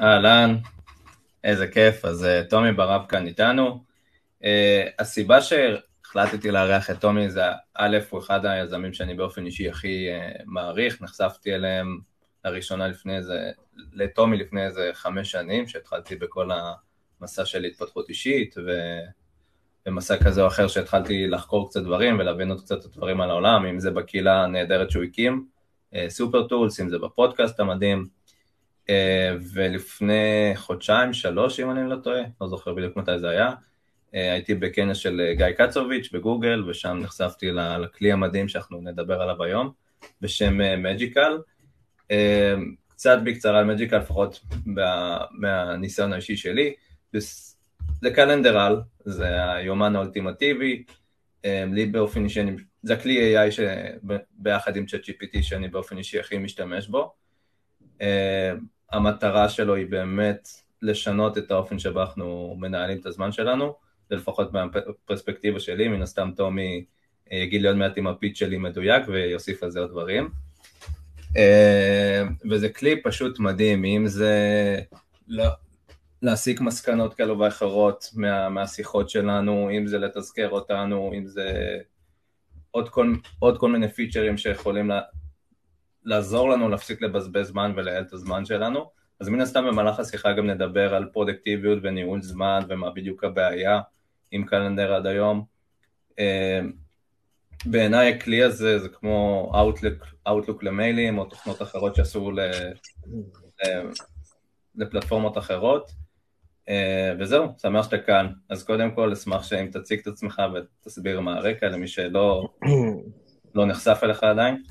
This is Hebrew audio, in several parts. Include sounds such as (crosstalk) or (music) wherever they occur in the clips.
אהלן, איזה כיף. אז uh, טומי ברב כאן איתנו. Uh, הסיבה שהחלטתי לארח את טומי זה, א', הוא אחד היזמים שאני באופן אישי הכי uh, מעריך, נחשפתי אליהם לראשונה לפני איזה, לטומי לפני איזה חמש שנים, שהתחלתי בכל המסע של התפתחות אישית, ו... במסע כזה או אחר שהתחלתי לחקור קצת דברים ולהבין עוד קצת את הדברים על העולם, אם זה בקהילה הנהדרת שהוא הקים, Super Tools, אם זה בפודקאסט המדהים, אה, ולפני חודשיים, שלוש, אם אני לא טועה, לא זוכר בדיוק מתי זה היה, אה, הייתי בכנס של אה, גיא קצוביץ' בגוגל, ושם נחשפתי לכלי המדהים שאנחנו נדבר עליו היום, בשם Magical. קצת בקצרה על Magical, לפחות מהניסיון האישי שלי. זה calendar, זה היומן האולטימטיבי, לי באופן אישי, זה הכלי AI שביחד עם ChatGPT שאני באופן אישי הכי משתמש בו. המטרה שלו היא באמת לשנות את האופן שבו אנחנו מנהלים את הזמן שלנו, זה לפחות מהפרספקטיבה שלי, מן הסתם טומי אה, יגיד לי עוד מעט אם הפיץ שלי מדויק ויוסיף על זה עוד דברים. אה, וזה כלי פשוט מדהים, אם זה להסיק מסקנות כאלו ואחרות מה, מהשיחות שלנו, אם זה לתזכר אותנו, אם זה עוד כל, עוד כל מיני פיצ'רים שיכולים לעזור לנו להפסיק לבזבז זמן ולייעל את הזמן שלנו. אז מן הסתם במהלך השיחה גם נדבר על פרודקטיביות וניהול זמן ומה בדיוק הבעיה עם קלנדר עד היום. אה, בעיניי הכלי הזה זה כמו Outlook, Outlook למיילים או תוכנות אחרות שעשו לפלטפורמות אחרות. אה, וזהו, שמח שאתה כאן. אז קודם כל אשמח שאם תציג את עצמך ותסביר מה הרקע למי שלא לא נחשף אליך עדיין.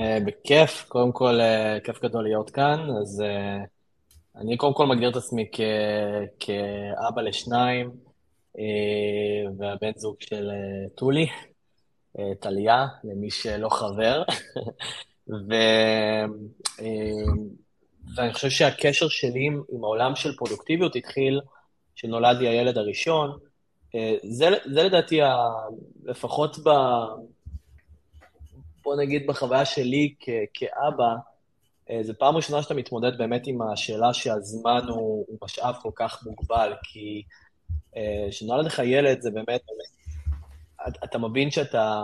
אה, בכיף, קודם כל, אה, כיף גדול להיות כאן, אז אה, אני קודם כל מגדיר את עצמי כ... כאבא לשניים, והבן זוג של טולי, טליה, למי שלא חבר, (laughs) ו... ואני חושב שהקשר שלי עם העולם של פרודוקטיביות התחיל כשנולד לי הילד הראשון. זה, זה לדעתי, ה... לפחות ב... בוא נגיד בחוויה שלי כ- כאבא, אה, זו פעם ראשונה שאתה מתמודד באמת עם השאלה שהזמן הוא, הוא משאב כל כך מוגבל, כי אה, כשנולד לך ילד זה באמת, באמת, אתה מבין שאתה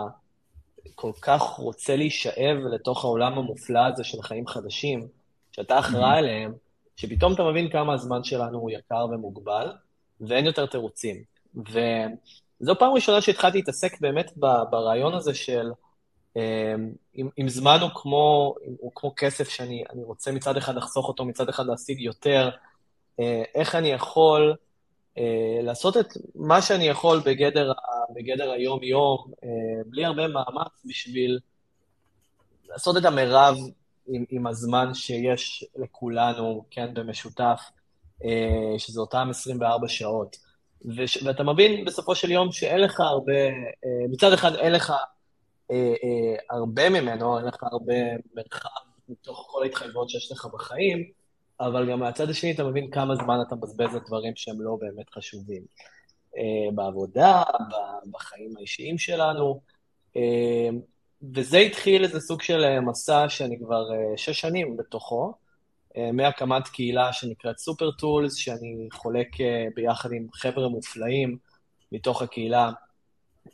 כל כך רוצה להישאב לתוך העולם המופלא הזה של חיים חדשים, שאתה אחראי עליהם, שפתאום אתה מבין כמה הזמן שלנו הוא יקר ומוגבל, ואין יותר תירוצים. וזו פעם ראשונה שהתחלתי להתעסק באמת ברעיון הזה של אם, אם זמן הוא כמו, הוא כמו כסף שאני רוצה מצד אחד לחסוך אותו, מצד אחד להשיג יותר, אה, איך אני יכול אה, לעשות את מה שאני יכול בגדר, בגדר היום-יום, אה, בלי הרבה מאמץ בשביל לעשות את המרב עם, עם הזמן שיש לכולנו, כן, במשותף, שזה אותם 24 שעות. ואתה מבין בסופו של יום שאין לך הרבה, מצד אחד אין לך הרבה ממנו, אין לך הרבה מרחב מתוך כל ההתחייבויות שיש לך בחיים, אבל גם מהצד השני אתה מבין כמה זמן אתה מבזבז על דברים שהם לא באמת חשובים. אה, בעבודה, בחיים האישיים שלנו, אה, וזה התחיל איזה סוג של אה, מסע שאני כבר אה, שש שנים בתוכו, אה, מהקמת קהילה שנקראת Super Tools, שאני חולק אה, ביחד עם חבר'ה מופלאים מתוך הקהילה,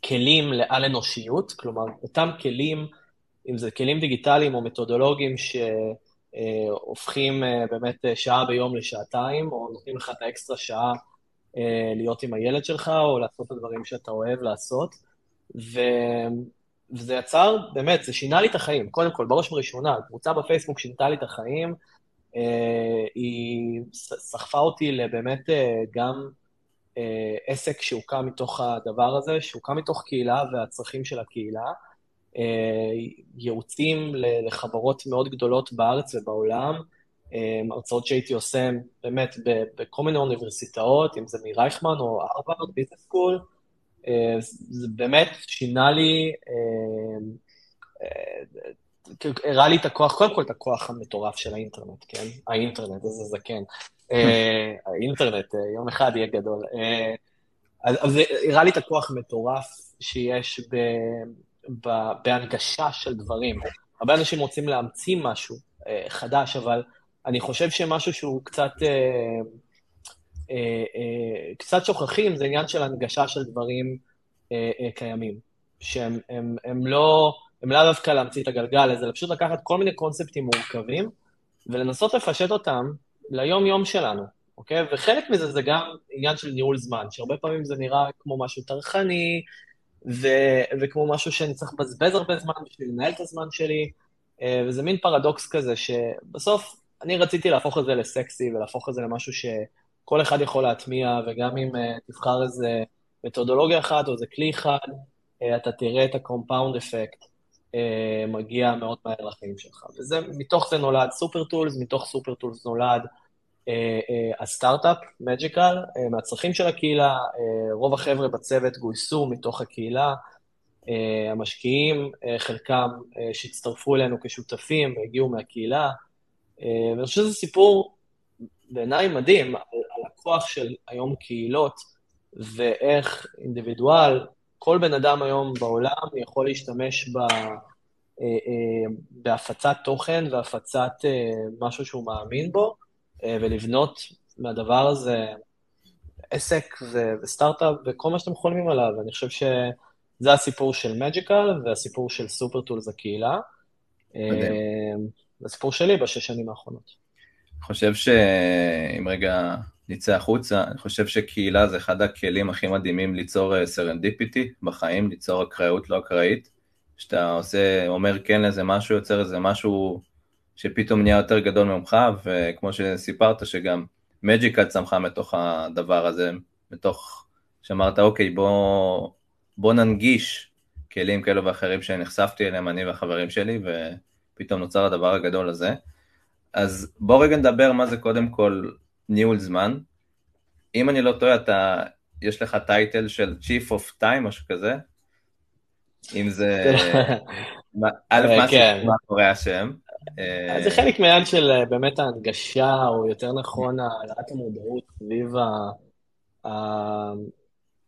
כלים לעל אנושיות, כלומר, אותם כלים, אם זה כלים דיגיטליים או מתודולוגיים שהופכים אה, באמת אה, שעה ביום לשעתיים, או נותנים לך את האקסטרה שעה אה, להיות עם הילד שלך, או לעשות את הדברים שאתה אוהב לעשות. ו... וזה יצר, באמת, זה שינה לי את החיים. קודם כל, בראש ובראשונה, קבוצה בפייסבוק שינתה לי את החיים, היא סחפה אותי לבאמת גם אה, עסק שהוקם מתוך הדבר הזה, שהוקם מתוך קהילה והצרכים של הקהילה, אה, ייעוצים לחברות מאוד גדולות בארץ ובעולם, אה, הרצאות שהייתי עושה באמת בכל מיני אוניברסיטאות, אם זה מרייכמן או הרווארד, ביזנס סקול, זה באמת שינה לי, הראה לי את הכוח, קודם כל את הכוח המטורף של האינטרנט, כן? האינטרנט, איזה זקן. אה, האינטרנט אה, יום אחד יהיה גדול. אה, אז זה הראה לי את הכוח המטורף שיש ב, ב, בהנגשה של דברים. הרבה אנשים רוצים להמציא משהו חדש, אבל אני חושב שמשהו שהוא קצת, אה, אה, אה, קצת שוכחים, זה עניין של הנגשה של דברים אה, אה, קיימים, שהם הם, הם לא, הם לאו דווקא להמציא את הגלגל, זה פשוט לקחת כל מיני קונספטים מורכבים ולנסות לפשט אותם ליום-יום שלנו, אוקיי? וחלק מזה זה גם עניין של ניהול זמן, שהרבה פעמים זה נראה כמו משהו טרחני, ו- וכמו משהו שאני צריך לבזבז הרבה זמן בשביל לנהל את הזמן שלי, אה, וזה מין פרדוקס כזה, שבסוף אני רציתי להפוך את זה לסקסי ולהפוך את זה למשהו שכל אחד יכול להטמיע, וגם אם uh, תבחר איזה מתודולוגיה אחת או איזה כלי אחד, uh, אתה תראה את effect uh, מגיע מאוד מהר לחיים שלך. ומתוך זה נולד SuperTools, מתוך SuperTools נולד uh, uh, הסטארט-אפ, Magical, מהצרכים של הקהילה, רוב החבר'ה בצוות גויסו מתוך הקהילה, המשקיעים, חלקם שהצטרפו אלינו כשותפים, הגיעו מהקהילה, אה, ואני חושב שזה סיפור בעיניי מדהים על, על הכוח של היום קהילות, ואיך אינדיבידואל, כל בן אדם היום בעולם יכול להשתמש ב, אה, אה, בהפצת תוכן והפצת משהו שהוא מאמין בו, ולבנות מהדבר הזה עסק וסטארט-אפ וכל מה שאתם חולמים עליו. אני חושב שזה הסיפור של מג'יקל והסיפור של סופרטולס הקהילה. מדהים. זה הסיפור שלי בשש שנים האחרונות. אני חושב שאם רגע נצא החוצה, אני חושב שקהילה זה אחד הכלים הכי מדהימים ליצור serendipity אה, בחיים, ליצור אקראיות לא אקראית. שאתה עושה, אומר כן לאיזה משהו, יוצר איזה משהו שפתאום נהיה יותר גדול ממך, וכמו שסיפרת שגם Magical צמחה מתוך הדבר הזה, מתוך שאמרת אוקיי בוא, בוא ננגיש כלים כאלו ואחרים שנחשפתי אליהם אני והחברים שלי, ו... פתאום נוצר הדבר הגדול הזה. אז בוא רגע נדבר מה זה קודם כל ניהול זמן. אם אני לא טועה, אתה, יש לך טייטל של Chief of Time, משהו כזה? אם זה... (laughs) א', מה כן. קורה השם? זה חלק מהעניין של אה, באמת ההנגשה, או יותר נכון, העלאת המודעות סביב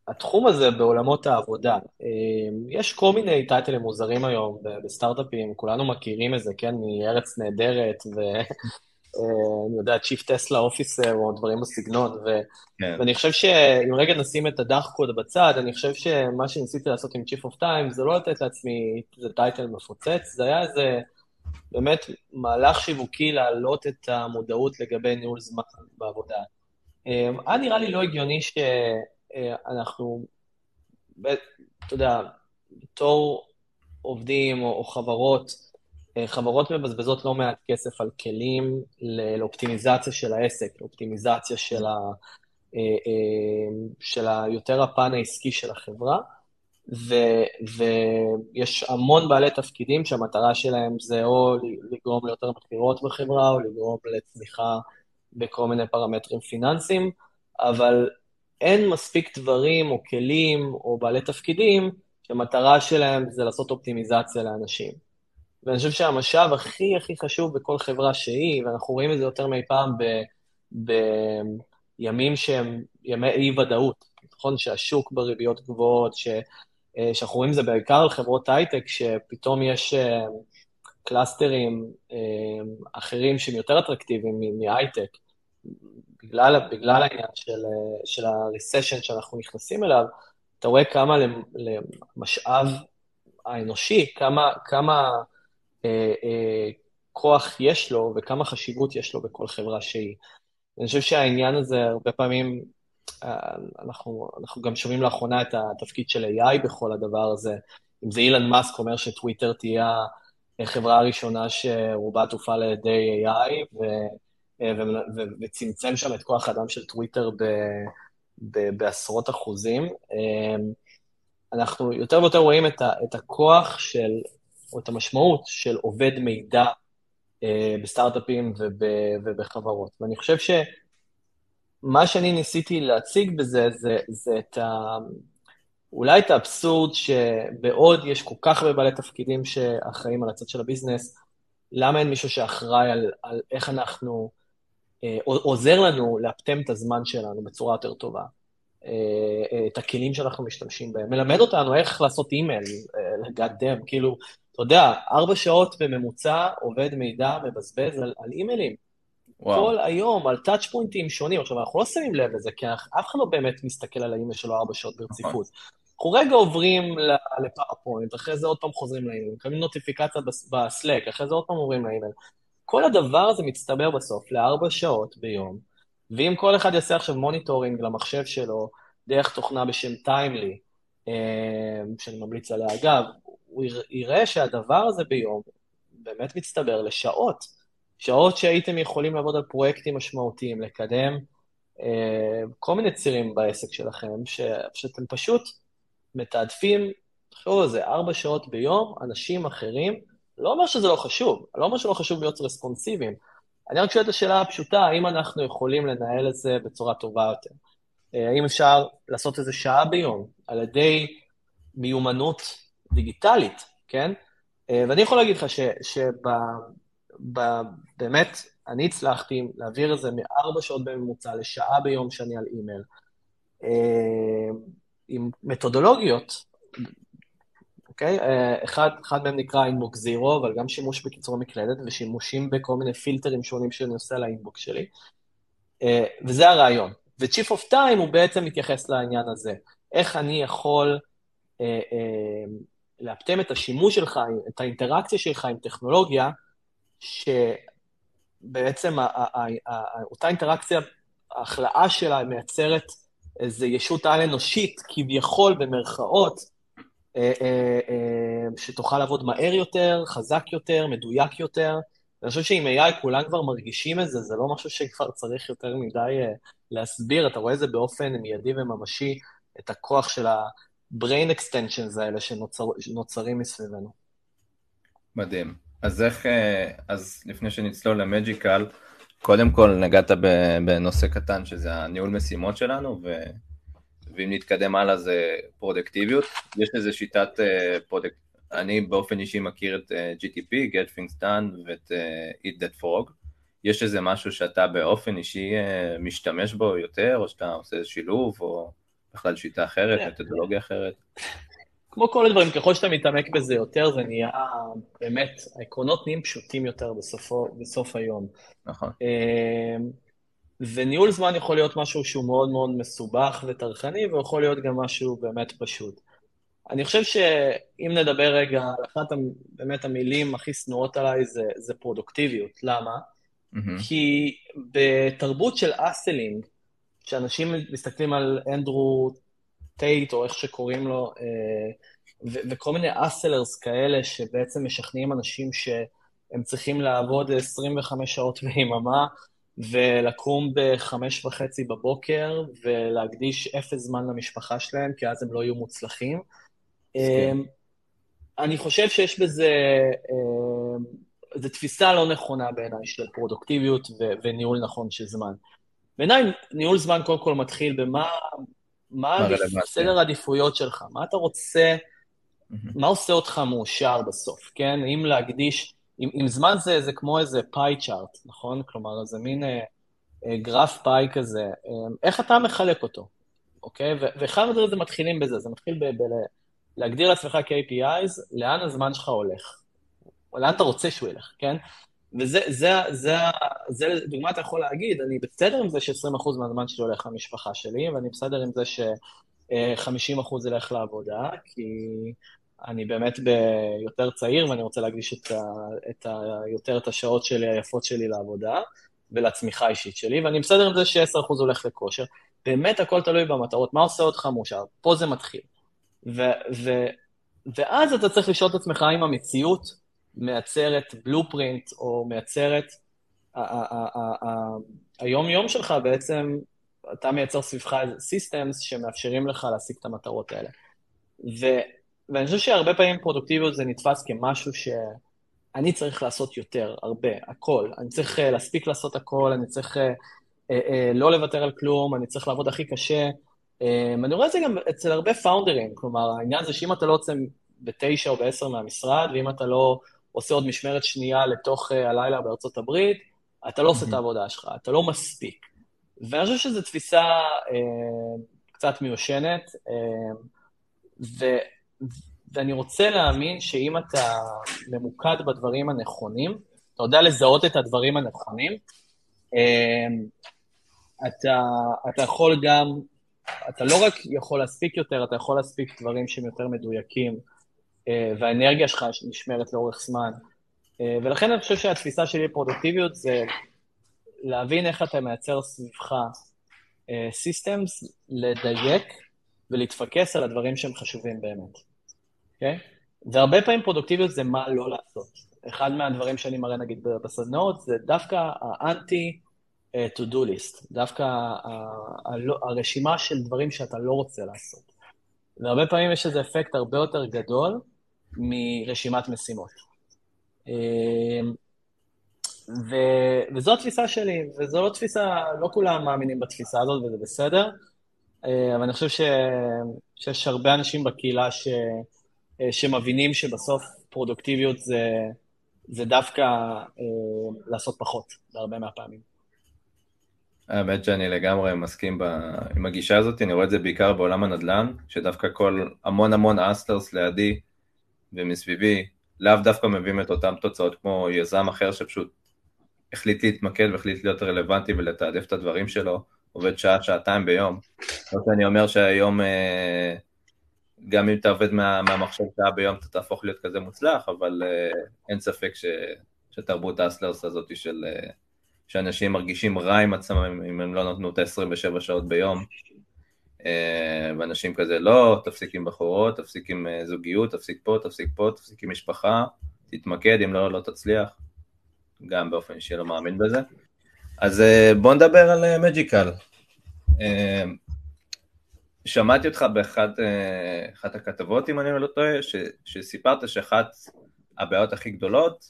התחום הזה בעולמות העבודה, יש כל מיני טייטלים מוזרים היום בסטארט-אפים, כולנו מכירים את זה, כן, מארץ נהדרת, אה, יודע, Chief Tesla Officer או דברים בסגנון, ו... כן. ואני חושב שאם רגע נשים את הדאחקות בצד, אני חושב שמה שניסיתי לעשות עם Chief of Time זה לא לתת לעצמי איזה title מפוצץ, זה היה איזה באמת מהלך שיווקי להעלות את המודעות לגבי ניהול זמן בעבודה. היה נראה לי לא הגיוני ש... אה, אתה יודע, בתור עובדים או, חברות, אה, חברות מבזבזות לא מעט כסף על כלים לאופטימיזציה של העסק, לאופטימיזציה של, ה, אה, של ה, יותר הפן העסקי של החברה, ו, ויש המון בעלי תפקידים שהמטרה שלהם זה או לגרום ליותר מכירות בחברה, או לגרום לצמיחה בכל מיני פרמטרים פיננסיים, אבל אין מספיק דברים או כלים או בעלי תפקידים שהמטרה שלהם זה לעשות אופטימיזציה לאנשים. ואני חושב שהמשאב הכי הכי חשוב בכל חברה שהיא, ואנחנו רואים את זה יותר מאי פעם בימים שהם ימי אי-ודאות, נכון? שהשוק בריביות גבוהות, ש, אה, שאנחנו רואים את זה בעיקר על חברות הייטק, שפתאום יש אה, קלאסטרים אה, אחרים שהם יותר אטרקטיביים מהייטק. בגלל, בגלל העניין של, של ה-recession שאנחנו נכנסים אליו, אתה רואה כמה למשאב האנושי, כמה, כמה כוח יש לו וכמה חשיבות יש לו בכל חברה שהיא. אני חושב שהעניין הזה, הרבה פעמים, אה, אנחנו, אנחנו גם שומעים לאחרונה את התפקיד של AI בכל הדבר הזה. אם זה אילן מאסק אומר שטוויטר תהיה החברה הראשונה שרובה תופעל על ידי AI, ו... אה, וצמצם שם את כוח האדם של טוויטר ב, ב, בעשרות אחוזים. אה, אנחנו יותר ויותר רואים את, ה, את הכוח של, או את המשמעות של עובד מידע אה, בסטארט-אפים וב, ובחברות. ואני חושב שמה שאני ניסיתי להציג בזה זה, זה את ה... אולי את האבסורד שבעוד יש כל כך הרבה בעלי תפקידים שאחראים על הצד של הביזנס, למה אין מישהו שאחראי על, על איך אנחנו אה, עוזר לנו לאפטם את הזמן שלנו בצורה יותר טובה, אה, אה, את הכלים שאנחנו משתמשים בהם, מלמד אותנו איך לעשות אימייל, לגאד דם, כאילו, אתה יודע, ארבע שעות בממוצע עובד מידע מבזבז על, על אימיילים. וואו. כל היום על touch פוינטים שונים. עכשיו, אנחנו לא שמים לב לזה, כי אף אחד לא באמת מסתכל על האימייל שלו ארבע שעות ברציפות. אנחנו רגע עוברים ל PowerPoint, אחרי זה עוד פעם חוזרים לאימייל, מקבלים נוטיפיקציה ב Slack, אחרי זה עוד פעם עוברים לאימייל. כל הדבר הזה מצטבר בסוף לארבע שעות ביום, ואם כל אחד יעשה עכשיו monitoring למחשב שלו דרך תוכנה בשם Timely, אה, שאני ממליץ עליה אגב, הוא יראה שהדבר הזה ביום באמת מצטבר לשעות. שעות שהייתם יכולים לעבוד על פרויקטים משמעותיים, לקדם אה, כל מיני צירים בעסק שלכם, ש, שאתם פשוט מתעדפים, תחשבו על זה, ארבע שעות ביום, אנשים אחרים, לא אומר שזה לא חשוב, לא אומר שלא חשוב להיות רספונסיביים. אני רק שואל את השאלה הפשוטה, האם אנחנו יכולים לנהל את זה בצורה טובה יותר? אה, האם אפשר לעשות איזה שעה ביום על ידי מיומנות דיגיטלית, כן? אה, ואני יכול להגיד לך שבאמת, אני הצלחתי להעביר את זה מארבע שעות בממוצע לשעה ביום שאני על אימייל, אה, עם מתודולוגיות, אוקיי? אחד, אחד מהם נקרא אינבוק זירו, אבל גם שימוש בקיצורי מקלדת ושימושים בכל מיני פילטרים שונים שאני עושה לאינבוק שלי. וזה הרעיון. ו-Chief of Time הוא בעצם מתייחס לעניין הזה. איך אני יכול אה, אה, לאפטם את השימוש שלך, את האינטראקציה שלך עם טכנולוגיה, שבעצם אותה אינטראקציה, ההכלאה שלה מייצרת איזו ישות על-אנושית, כביכול, במרכאות, אה, אה, אה, שתוכל לעבוד מהר יותר, חזק יותר, מדויק יותר. אני חושב שעם AI כולם כבר מרגישים את זה, זה לא משהו שכבר צריך יותר מדי להסביר, אתה רואה את זה באופן מיידי וממשי, את הכוח של ה-brain extensions האלה שנוצרים שנוצר, מסביבנו. מדהים. אז איך, אה, אז לפני שנצלול ל Magical, קודם כל נגעת בנושא קטן שזה הניהול משימות שלנו, ו... ואם נתקדם הלאה זה פרודוקטיביות. יש איזה שיטת אה, פרודקט... אני באופן אישי מכיר את אה, GTP, Get Things Done ואת Eat That Frog. יש איזה משהו שאתה באופן אישי משתמש בו יותר, או שאתה עושה שילוב, או בכלל שיטה אחרת, כן. מתודולוגיה אחרת? כמו כל הדברים, ככל שאתה מתעמק בזה יותר, זה נהיה, באמת, העקרונות נהיים פשוטים יותר בסופו, בסוף היום. נכון. אמ, וניהול זמן יכול להיות משהו שהוא מאוד מאוד מסובך וטרחני, ויכול להיות גם משהו באמת פשוט. אני חושב שאם נדבר רגע, אחת באמת המילים הכי שנואות עליי זה, זה פרודוקטיביות. למה? Mm-hmm. כי בתרבות של hustling, שאנשים מסתכלים על אנדרו טייט, או איך שקוראים לו, אה, ו- וכל מיני hustlers כאלה, שבעצם משכנעים אנשים שהם צריכים לעבוד 25 שעות (laughs) ביממה, ולקום בחמש וחצי בבוקר, ולהקדיש אפס זמן למשפחה שלהם, כי אז הם לא יהיו מוצלחים. כן. אני חושב שיש בזה אה, זו תפיסה לא נכונה בעיניי של פרודוקטיביות ו- וניהול נכון של זמן. בעיניי ניהול זמן קודם כל מתחיל במה מה סדר העדיפויות שלך, מה אתה רוצה. מה עושה אותך מאושר בסוף, כן? אם להקדיש, אם, אם זמן זה, זה כמו איזה פאי צ'ארט, נכון? כלומר, זה מין אה, אה, גרף פאי כזה, אה, איך אתה מחלק אותו, אוקיי? ואחד מהדברים זה מתחילים בזה, זה מתחיל בלהגדיר לעצמך KPIs, לאן הזמן שלך הולך. או לאן אתה רוצה שהוא ילך, כן? וזה, זה, זה, זה, דוגמה אתה יכול להגיד, אני בסדר עם זה ש-20% מהזמן שלי הולך למשפחה שלי, ואני בסדר עם זה ש-50% ילך לעבודה, כי אני באמת ביותר צעיר, ואני רוצה להקדיש את, את ה, יותר את השעות שלי, היפות שלי לעבודה, ולצמיחה האישית שלי, ואני בסדר עם זה ש-10% הולך לכושר. באמת הכל תלוי במטרות, מה עושה אותך מאושר? פה זה מתחיל. ו, ו, ואז אתה צריך לשאול את עצמך אם המציאות מייצרת בלופרינט או מייצרת, היום-יום שלך בעצם, אתה מייצר סביבך סיסטמס שמאפשרים לך להשיג את המטרות האלה. ו, ואני חושב שהרבה פעמים פרודוקטיביות זה נתפס כמשהו שאני צריך לעשות יותר, הרבה, הכל. אני צריך uh, להספיק לעשות הכל, אני צריך uh, uh, לא לוותר על כלום, אני צריך לעבוד הכי קשה. Um, אני רואה את זה גם אצל הרבה פאונדרים, כלומר, העניין זה שאם אתה לא יוצא בתשע או בעשר מהמשרד, ואם אתה לא עושה עוד משמרת שנייה לתוך uh, הלילה בארצות הברית, אתה לא עושה את העבודה שלך, אתה לא מספיק. ואני חושב שזו תפיסה uh, קצת מיושנת, uh, ו, ואני רוצה להאמין שאם אתה ממוקד בדברים הנכונים, אתה יודע לזהות את הדברים הנכונים, אתה, אתה יכול גם, אתה לא רק יכול להספיק יותר, אתה יכול להספיק דברים שהם יותר מדויקים, והאנרגיה שלך נשמרת לאורך זמן. ולכן אני חושב שהתפיסה שלי בפרודוקטיביות זה להבין איך אתה מייצר סביבך סיסטמס, לדייק ולהתפקס על הדברים שהם חשובים באמת, אוקיי? Okay? והרבה פעמים פרודוקטיביות זה מה לא לעשות. אחד מהדברים שאני מראה נגיד בסדנאות זה דווקא האנטי to do list, דווקא הרשימה של דברים שאתה לא רוצה לעשות. והרבה פעמים יש איזה אפקט הרבה יותר גדול מרשימת משימות. ו, וזו התפיסה שלי, וזו לא תפיסה, לא כולם מאמינים בתפיסה הזאת וזה בסדר, אבל אני חושב ש, שיש הרבה אנשים בקהילה ש, שמבינים שבסוף פרודוקטיביות זה, זה דווקא אה, לעשות פחות, בהרבה מהפעמים. האמת שאני לגמרי מסכים ב... עם הגישה הזאת, אני רואה את זה בעיקר בעולם הנדל"ן, שדווקא כל המון המון אסטרס לידי ומסביבי, לאו דווקא מביאים את אותן תוצאות כמו יזם אחר שפשוט החליט להתמקד והחליט להיות רלוונטי ולתעדף את הדברים שלו, עובד שעה, שעתיים ביום. לא שאני אומר שהיום, אה, גם אם אתה עובד מה, מהמחשב שעה ביום אתה תהפוך להיות כזה מוצלח, אבל אה, אין ספק ש, שתרבות האסלרס הזאת של... אה, שאנשים מרגישים רע עם עצמם אם הם לא נתנו את ה-27 שעות ביום. ואנשים כזה, לא, תפסיק עם בחורות, תפסיק עם זוגיות, תפסיק פה, תפסיק פה, תפסיק עם משפחה, תתמקד, אם לא, לא תצליח. גם באופן אישי לא מאמין בזה. אז אה, בוא נדבר על מג'יקל. אה, אה, שמעתי אותך באחת הכתבות, אם אני לא טועה, ש, שסיפרת שאחת הבעיות הכי גדולות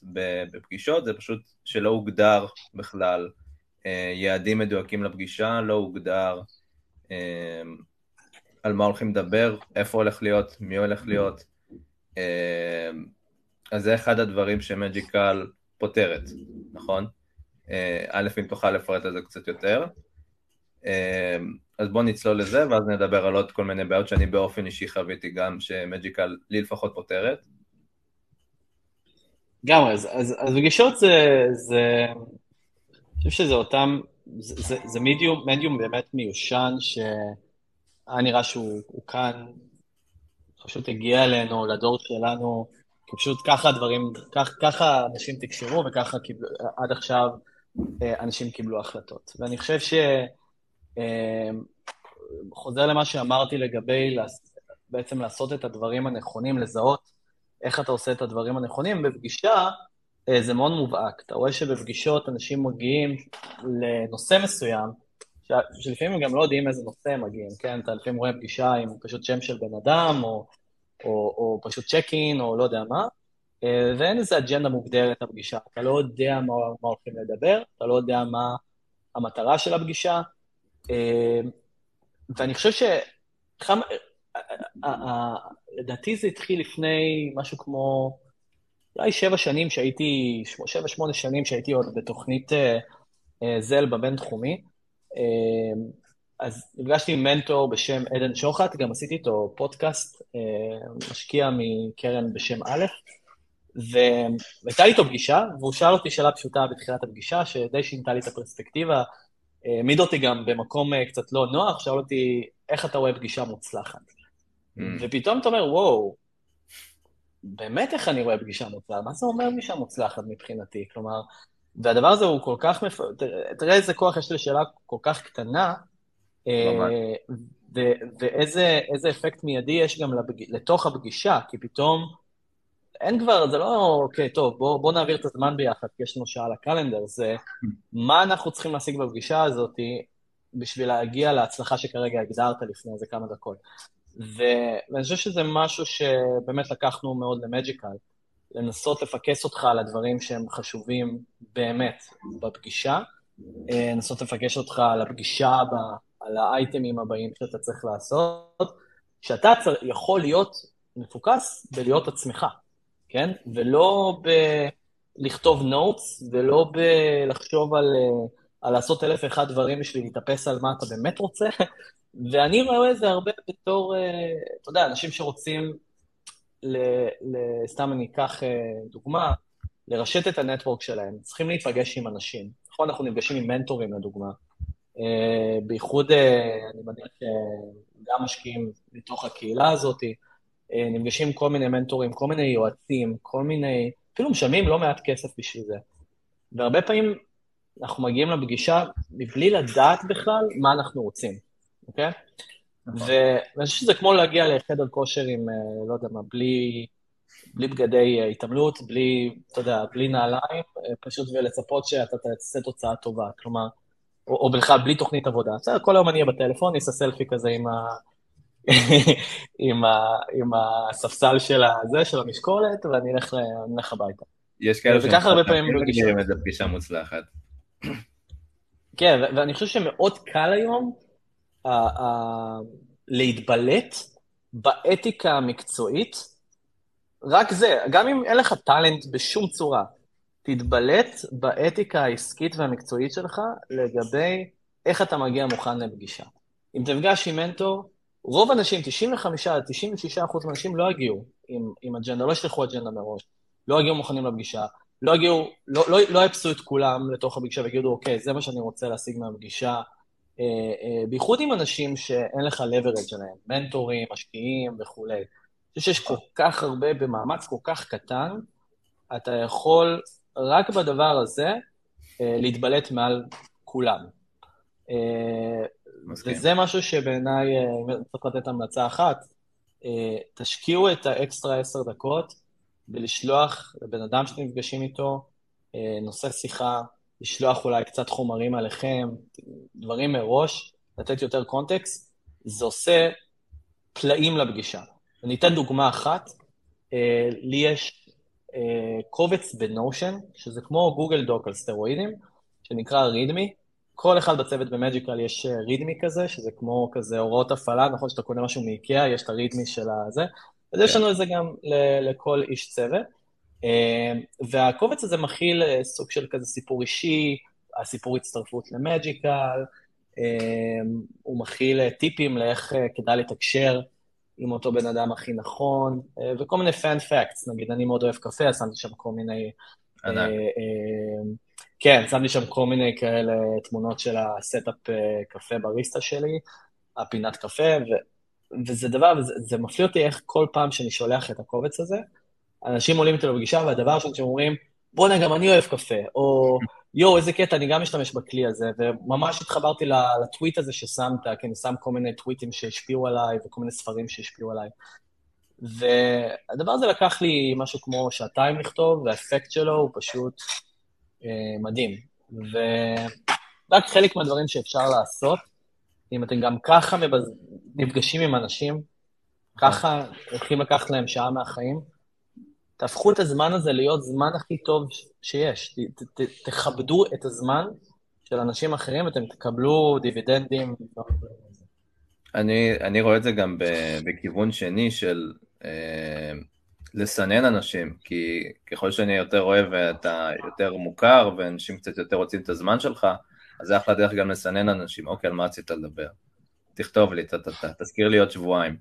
בפגישות זה פשוט שלא הוגדר בכלל יעדים מדויקים לפגישה, לא הוגדר על מה הולכים לדבר, איפה הולך להיות, מי הולך להיות. אז זה אחד הדברים שמג'יקל פותרת, נכון? אה, א', אם תוכל לפרט על זה קצת יותר. אה, אז בוא נצלול לזה, ואז נדבר על עוד כל מיני בעיות שאני באופן אישי חוויתי גם, שמג'יקל לי לפחות פותרת. גם, אז, אז, אז בגישות זה, זה, אני חושב שזה אותם, זה, זה, זה מידיום, מדיום באמת מיושן, שהיה נראה שהוא כאן, פשוט הגיע אלינו, לדור שלנו, כי פשוט ככה הדברים, כך, ככה אנשים תקשרו וככה קיבל, עד עכשיו אה, אנשים קיבלו החלטות. ואני חושב ש... אה, חוזר למה שאמרתי לגבי בעצם לעשות את הדברים הנכונים, לזהות איך אתה עושה את הדברים הנכונים, בפגישה אה, זה מאוד מובהק. אתה רואה שבפגישות אנשים מגיעים לנושא מסוים, שלפעמים הם גם לא יודעים איזה נושא הם מגיעים, כן? אתה לפעמים רואה פגישה עם פשוט שם של בן אדם, או או, או פשוט צ'ק או לא יודע מה, אה, ואין איזה אג'נדה מוגדרת לפגישה. אתה לא יודע מה, מה הולכים לדבר, אתה לא יודע מה המטרה של הפגישה, אה, ואני חושב ש... לדעתי זה התחיל לפני משהו כמו, אולי שבע שנים שהייתי, שבע, שמונה שנים שהייתי עוד בתוכנית אה, זל בבינתחומי. אז נפגשתי עם מנטור בשם עדן שוחט, גם עשיתי איתו פודקאסט, אה, משקיע מקרן בשם א', והייתה לי איתו פגישה, והוא שאל אותי שאלה פשוטה בתחילת הפגישה, שדי שינתה לי את הפרספקטיבה, העמיד אותי גם במקום אה, קצת לא נוח, שאל אותי, איך אתה רואה פגישה מוצלחת? Mm. ופתאום אתה אומר, וואו, באמת איך אני רואה פגישה מוצלחת? מה זה אומר פגישה מוצלחת מבחינתי? כלומר, והדבר הזה הוא כל כך, מפ... תראה איזה כוח יש לשאלה כל כך קטנה, אה, ואיזה אפקט מיידי יש גם לתוך הפגישה, כי פתאום אין כבר, זה לא, אוקיי, טוב, בוא, בוא נעביר את הזמן ביחד, כי יש לנו שעה לקלנדר, זה מה אנחנו צריכים להשיג בפגישה הזאת בשביל להגיע להצלחה שכרגע הגדרת לפני איזה כמה דקות. ואני חושב שזה משהו שבאמת לקחנו מאוד למג'יקל, לנסות לפקס אותך על הדברים שהם חשובים באמת בפגישה, אה, לנסות לפגש אותך על הפגישה הבאה. על האייטמים הבאים שאתה צריך לעשות, שאתה צר... יכול להיות מפוקס בלהיות עצמך, כן? ולא בלכתוב נוטס, ולא בלחשוב על, על לעשות אלף ואחד דברים בשביל להתאפס על מה אתה באמת רוצה. ואני רואה את זה הרבה בתור, אתה יודע, אנשים שרוצים, ל, ל, סתם אני אקח אה, דוגמה, לרשת את הנטוורק שלהם, צריכים להיפגש עם אנשים. פה אנחנו נפגשים עם מנטורים לדוגמה. Uh, בייחוד, אני מניח שגם משקיעים מתוך הקהילה הזאת, נפגשים כל מיני מנטורים, כל מיני יועצים, כל מיני, אפילו משלמים לא מעט כסף בשביל זה. והרבה פעמים אנחנו מגיעים לפגישה מבלי לדעת בכלל מה אנחנו רוצים, אוקיי? נכון. ואני חושב שזה כמו להגיע לחדר כושר עם, לא יודע מה, בלי, בלי בגדי התעמלות, בלי, אתה יודע, בלי נעליים, פשוט ולצפות שאתה תעשה תוצאה טובה. כלומר, או, או בכלל בלי תוכנית עבודה. בסדר, כל היום אני אהיה בטלפון, אני אעשה סלפי כזה עם, ה... (laughs) עם, ה... עם הספסל של הזה, של המשקולת, ואני אלך, אלך הביתה. יש כאלה וככה הרבה פעמים מגיעים איזה פגישה מוצלחת. כן, ואני חושב שמאוד קל היום uh, uh, להתבלט באתיקה המקצועית. רק זה, גם אם אין לך טאלנט בשום צורה, תתבלט באתיקה העסקית והמקצועית שלך לגבי איך אתה מגיע מוכן לפגישה. אם תפגש עם מנטור, רוב האנשים, 95 96 אחוז מהאנשים לא יגיעו עם, עם אג'נדה, לא ישלחו אג'נדה מראש, לא יגיעו מוכנים לפגישה, לא יגיעו, לא, לא, לא יפסו את כולם לתוך הפגישה ויגידו, אוקיי, זה מה שאני רוצה להשיג מהפגישה. אה, אה, בייחוד עם אנשים שאין לך leverage עליהם, מנטורים, משקיעים וכולי. אני חושב שיש כל כך הרבה, במאמץ כל כך קטן, אתה יכול רק בדבר הזה אה, להתבלט מעל כולם. אה, וזה משהו שבעיניי, אה, אם צריך לתת המלצה אחת, תשקיעו את האקסטרה עשר דקות בלשלוח לבן אדם שאתם נפגשים איתו נושא שיחה, לשלוח אולי קצת חומרים עליכם, דברים מראש, לתת יותר context, זה עושה פלאים לפגישה. אני אתן דוגמה אחת, לי יש אה, קובץ ב Notion, שזה כמו Google Doc על סטרואידים, שנקרא readme. כל אחד בצוות ב Magical יש readme אה, כזה, שזה כמו כזה הוראות הפעלה, נכון שאתה קונה משהו מאיקאה, יש את ה readme של הזה, אז יש כן. לנו את זה גם לכל איש צוות. אה, והקובץ הזה מכיל סוג של כזה סיפור אישי, הסיפור הצטרפות ל Magical, הוא מכיל טיפים לאיך כדאי לתקשר עם אותו בן אדם הכי נכון, אה, וכל מיני fun facts, נגיד, אני מאוד אוהב קפה, אז שמתי שם כל מיני... אה, אה, כן, שמתי שם כל מיני כאלה תמונות של ה setup קפה בריסטה שלי, הפינת קפה, ו, וזה דבר, וזה, זה מפליא אותי איך כל פעם שאני שולח את הקובץ הזה, אנשים עולים איתי לפגישה, והדבר ראשון שהם אומרים, בואנה, גם אני אוהב קפה, או יואו, איזה קטע, אני גם משתמש בכלי הזה, וממש התחברתי לטוויט הזה ששמת, כי אני שם כל מיני טוויטים שהשפיעו עליי, וכל מיני ספרים שהשפיעו עליי. והדבר הזה לקח לי משהו כמו שעתיים לכתוב, והאפקט שלו הוא פשוט אה, מדהים. ורק חלק מהדברים שאפשר לעשות, אם אתם גם ככה מבז... נפגשים עם אנשים, ככה הולכים לקחת להם שעה מהחיים, תהפכו את הזמן הזה להיות זמן הכי טוב שיש. ת, ת, תכבדו את הזמן של אנשים אחרים, אתם תקבלו דיבידנדים. אני, אני רואה את זה גם בכיוון שני של אה, לסנן אנשים, כי ככל שאני יותר אוהב ואתה יותר מוכר ואנשים קצת יותר רוצים את הזמן שלך, אז זה אחלה דרך גם לסנן אנשים, אוקיי, על מה רצית לדבר? תכתוב לי, ת, תזכיר לי עוד שבועיים.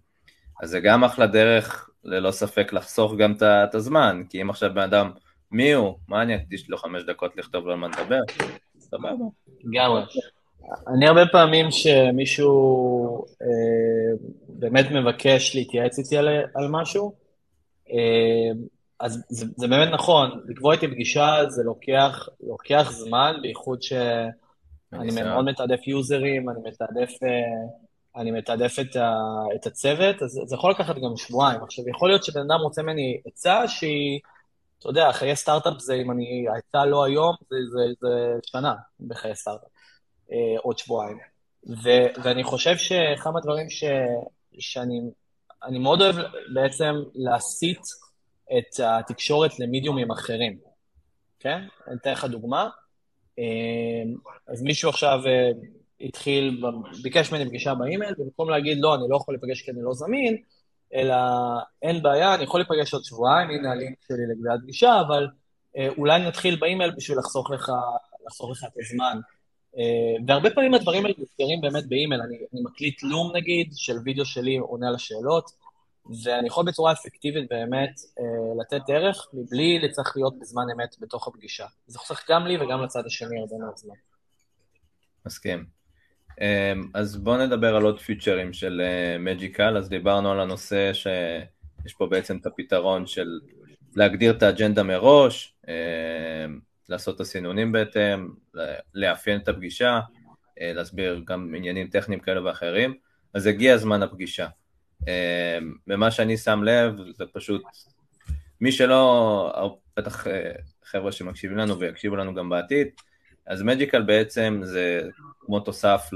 אז זה גם אחלה דרך ללא ספק לחסוך גם את הזמן, כי אם עכשיו בן אדם, מי הוא? מה אני אקדיש לו חמש דקות לכתוב לו על מה לדבר? סבבה. לגמרי. אני הרבה פעמים שמישהו אה, באמת מבקש להתייעץ איתי על, על משהו, אה, אז זה, זה באמת נכון, לקבוע איתי פגישה זה לוקח, לוקח זמן, בייחוד שאני מאוד מתעדף יוזרים, אני מתעדף אה, אני מתעדף את, ה, את הצוות, אז זה יכול לקחת גם שבועיים. עכשיו, יכול להיות שבן אדם רוצה ממני עצה שהיא, אתה יודע, חיי סטארט-אפ זה, אם אני, העצה לא היום, זה, זה, זה שנה בחיי סטארט-אפ, אה, עוד שבועיים. ו, ואני חושב שאחד מהדברים ש, שאני אני מאוד אוהב בעצם להסיט את התקשורת למידיומים אחרים, כן? אני אתן לך דוגמה. אה, אז מישהו עכשיו אה, התחיל, ביקש ממני פגישה באימייל, ובמקום להגיד, לא, אני לא יכול להיפגש כי אני לא זמין, אלא אין בעיה, אני יכול להיפגש עוד שבועיים, הנה הלינק שלי לגביית פגישה, אבל אה, אולי נתחיל באימייל בשביל לחסוך לך, לחסוך לך את הזמן. אה, והרבה פעמים הדברים האלה מוזכרים באמת באימייל, אני, אני מקליט Loom נגיד, של וידאו שלי עונה על השאלות, ואני יכול בצורה אפקטיבית באמת לתת דרך, מבלי לצריך להיות בזמן אמת בתוך הפגישה. זה חוסך גם לי וגם לצד השני הרבה מאוד זמן. מסכים. אז בואו נדבר על עוד פיצ'רים של מג'יקל, אז דיברנו על הנושא שיש פה בעצם את הפתרון של להגדיר את האג'נדה מראש, לעשות את הסינונים בהתאם, לאפיין את הפגישה, להסביר גם עניינים טכניים כאלה ואחרים, אז הגיע זמן הפגישה. ממה שאני שם לב, זה פשוט, מי שלא, בטח חבר'ה שמקשיבים לנו ויקשיבו לנו גם בעתיד, אז מג'יקל בעצם זה כמו תוסף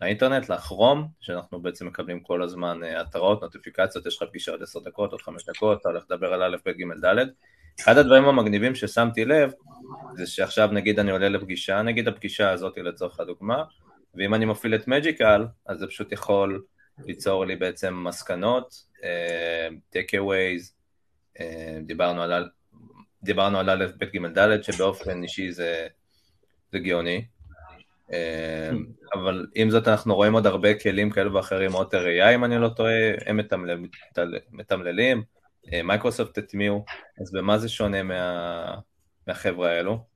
לאינטרנט, לכרום, שאנחנו בעצם מקבלים כל הזמן התראות, נוטיפיקציות, יש לך פגישה עוד עשר דקות, עוד חמש דקות, אתה הולך לדבר על א', ב', ג', ד', אחד הדברים המגניבים ששמתי לב, זה שעכשיו נגיד אני עולה לפגישה, נגיד הפגישה הזאת לצורך הדוגמה, ואם אני מפעיל את מג'יקל, אז זה פשוט יכול ליצור לי בעצם מסקנות, take aways, דיברנו על, דיברנו על א', ב', ג', ד', שבאופן אישי זה, זה גאוני, אבל עם זאת אנחנו רואים עוד הרבה כלים כאלו ואחרים, עוד AI אם אני לא טועה, הם מתמללים, מייקרוסופט הטמיעו, אז במה זה שונה מה... מהחבר'ה האלו?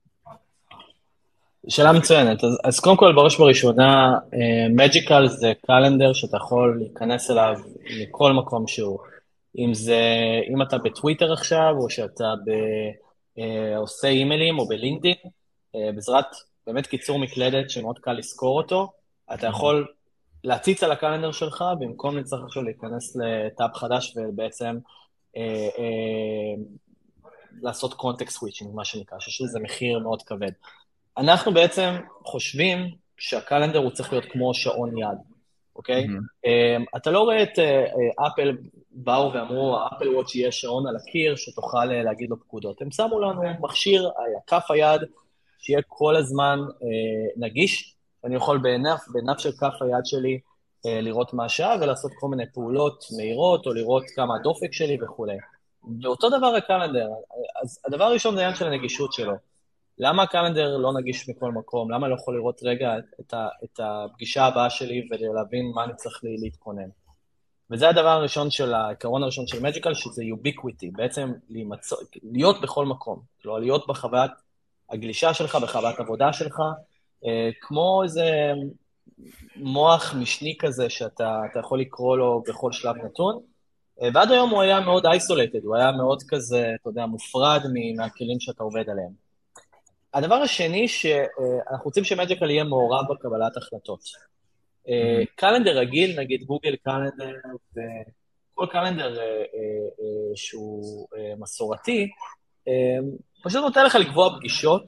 שאלה מצוינת. אז, אז קודם כל, בראש ובראשונה, מג'יקל uh, זה קלנדר שאתה יכול להיכנס אליו מכל מקום שהוא. אם זה, אם אתה בטוויטר עכשיו, או שאתה ב, uh, עושה אימיילים או בלינקדאין, uh, בעזרת באמת קיצור מקלדת שמאוד קל לזכור אותו, אתה יכול להציץ על הקלנדר שלך, במקום לצטרך עכשיו להיכנס לטאב חדש ובעצם אה, אה, לעשות context switching, מה שנקרא, שיש לזה מחיר מאוד כבד. אנחנו בעצם חושבים שה calendar הוא צריך להיות כמו שעון יד, אוקיי? Mm-hmm. אתה לא רואה את אפל באו ואמרו, Apple Watch יהיה שעון על הקיר שתוכל להגיד לו פקודות. הם שמו לנו מכשיר על כף היד שיהיה כל הזמן נגיש, אני יכול בהינף, בהינף של כף היד שלי לראות מה השעה ולעשות כל מיני פעולות מהירות, או לראות כמה הדופק שלי וכולי. ואותו דבר הקלנדר. אז הדבר הראשון זה העניין של הנגישות שלו. למה הקלנדר לא נגיש מכל מקום? למה אני לא יכול לראות רגע את, ה, את הפגישה הבאה שלי ולהבין מה אני צריך לי להתכונן? וזה הדבר הראשון של, העיקרון הראשון של מג'יקל, שזה יוביקוויטי, בעצם להימצ... להיות בכל מקום. כלומר, להיות בחוויית הגלישה שלך, בחוויית עבודה שלך, אה, כמו איזה מוח משני כזה שאתה יכול לקרוא לו בכל שלב נתון. אה, ועד היום הוא היה מאוד אייסולטד, הוא היה מאוד כזה, אתה יודע, מופרד מהכלים שאתה עובד עליהם. הדבר השני, שאנחנו רוצים שמג'יקל יהיה מעורב בקבלת החלטות. אה, קלנדר רגיל, נגיד גוגל קלנדר וכל קלנדר אה, שהוא מסורתי, פשוט נותן לך לקבוע פגישות,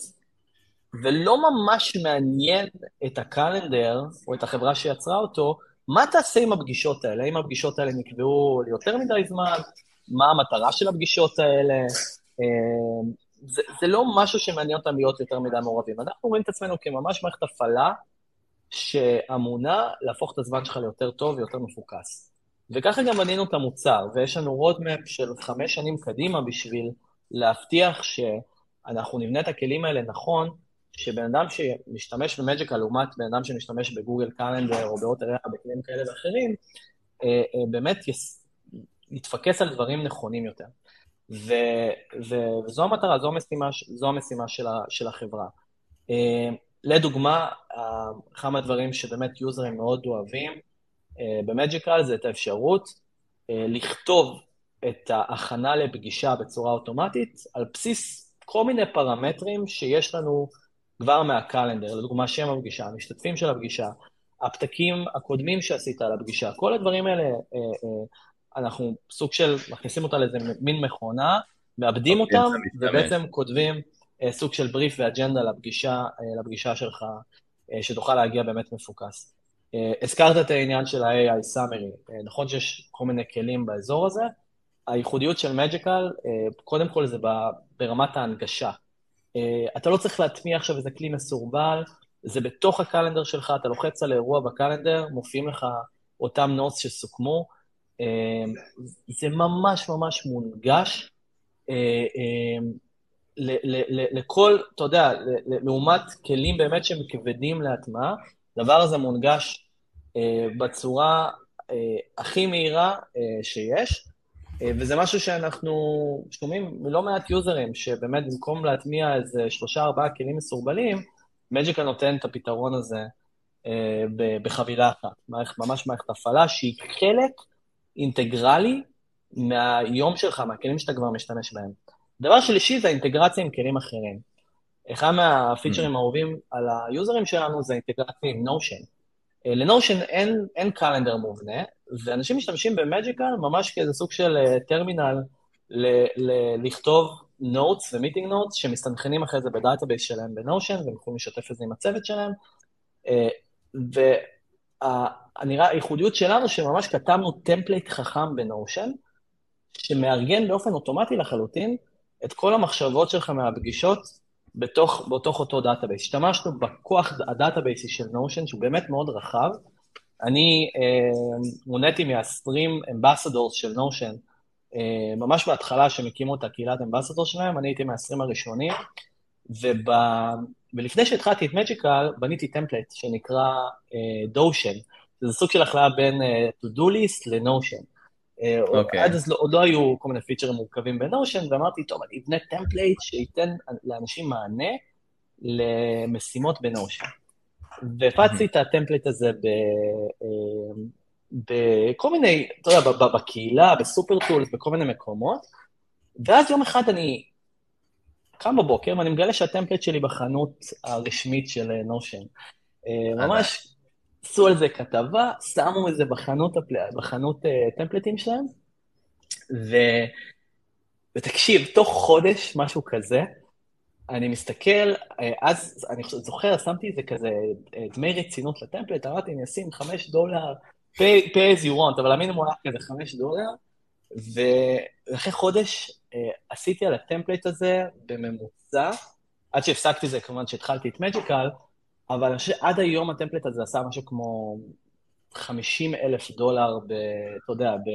ולא ממש מעניין את ה calendar, או את החברה שיצרה אותו, מה תעשה עם הפגישות האלה? האם הפגישות האלה נקבעו ליותר מדי זמן? מה המטרה של הפגישות האלה? זה, זה לא משהו שמעניין אותם להיות יותר מדי מעורבים. אנחנו רואים את עצמנו כממש מערכת הפעלה שאמונה להפוך את הזמן שלך ליותר טוב ויותר מפוקס. וככה גם בנינו את המוצר, ויש לנו roadmap של חמש שנים קדימה בשביל להבטיח שאנחנו נבנה את הכלים האלה נכון, שבן אדם שמשתמש במג'יקה לעומת בן אדם שמשתמש בגוגל קלנדר או בעוד בכלים כאלה ואחרים, אה, אה, באמת יתפקס על דברים נכונים יותר. ו, ו, וזו המטרה, זו המשימה, זו המשימה של, ה, של החברה. אה, לדוגמה, אחד מהדברים שבאמת יוזרים מאוד אוהבים במג'יקל זה את האפשרות לכתוב את ההכנה לפגישה בצורה אוטומטית על בסיס כל מיני פרמטרים שיש לנו כבר מהקלנדר, לדוגמה שם הפגישה, המשתתפים של הפגישה, הפתקים הקודמים שעשית על הפגישה, כל הדברים האלה, אה, אה, אנחנו סוג של, מכניסים אותה לאיזה מין מכונה, מאבדים אוקיי, אותם, ובעצם כותבים אה, סוג של בריף ואג'נדה לפגישה, לפגישה שלך, שתוכל להגיע באמת מפוקס. הזכרת את העניין של ה-AI Summary, נכון שיש כל מיני כלים באזור הזה, הייחודיות של מג'יקל, קודם כל זה ברמת ההנגשה. אתה לא צריך להטמיע עכשיו איזה כלי מסורבל, זה בתוך הקלנדר שלך, אתה לוחץ על אירוע בקלנדר, מופיעים לך אותם נוטס שסוכמו. Uh, זה ממש ממש מונגש uh, uh, לכל, אתה יודע, לעומת כלים באמת שהם כבדים להטמעה, הדבר הזה מונגש uh, בצורה הכי מהירה שיש, וזה משהו שאנחנו שומעים מלא מעט יוזרים, שבאמת במקום להטמיע איזה שלושה ארבעה כלים מסורבלים, מג'יקה נותן את הפתרון הזה בחבילה אחת, ממש מערכת הפעלה שהיא חלק אינטגרלי מהיום שלך, מהכלים שאתה כבר משתמש בהם. דבר שלישי זה האינטגרציה עם כלים אחרים. אחד מהפיצ'רים mm. האהובים על היוזרים שלנו זה אינטגרציה עם Notion. אה, ל Notion אין, אין calendar מובנה, ואנשים משתמשים ב Magical ממש כאיזה סוג של טרמינל אה, ל- ל- לכתוב notes ו meeting notes שמסתנכרנים אחרי זה ב database שלהם ב Notion, והם יכולים לשתף את זה עם הצוות שלהם. אה, והייחודיות שלנו שממש כתבנו template חכם ב Notion, שמארגן באופן אוטומטי לחלוטין את כל המחשבות שלך מהפגישות בתוך, בתוך אותו database. השתמשנו בכוח הדאטאבייסי של Notion, שהוא באמת מאוד רחב. אני אה, מוניתי מהעשרים ambassadors של Notion, אה, ממש בהתחלה שהם הקימו את הקהילת ambassador שלהם, אני הייתי מהעשרים הראשונים, וב... ולפני שהתחלתי את Magical, בניתי template שנקרא Dotion. אה, זה סוג של הכלאה בין uh, to-do list ל Notion. Okay. אוקיי. עד אז לא, עוד לא היו כל מיני פיצ'רים מורכבים ב Notion, ואמרתי, טוב, אני אבנה template שייתן לאנשים מענה למשימות ב Notion. והפצתי את ה template הזה ב, אה, בכל מיני, אתה יודע, בקהילה, ב Supertools, בכל מיני מקומות, ואז יום אחד אני קם בבוקר ואני מגלה שה template שלי בחנות הרשמית של Notion. אה, ממש עשו על זה כתבה, שמו את זה בחנות. בחנות uh, טמפלטים שלהם, ו... ותקשיב, תוך חודש, משהו כזה, אני מסתכל, אה, אז אני זוכר, שמתי את זה כזה, אה, דמי רצינות לטמפלט, אמרתי, אני אשים חמש דולר, pay, pay as you want, אבל המינימום היה כזה חמש דולר, ואחרי חודש עשיתי על הטמפלט הזה בממוצע, עד שהפסקתי זה, כמובן שהתחלתי את Magical, אבל אני חושב שעד היום ה template הזה עשה משהו כמו 50 אלף דולר, ב, אתה יודע, ב,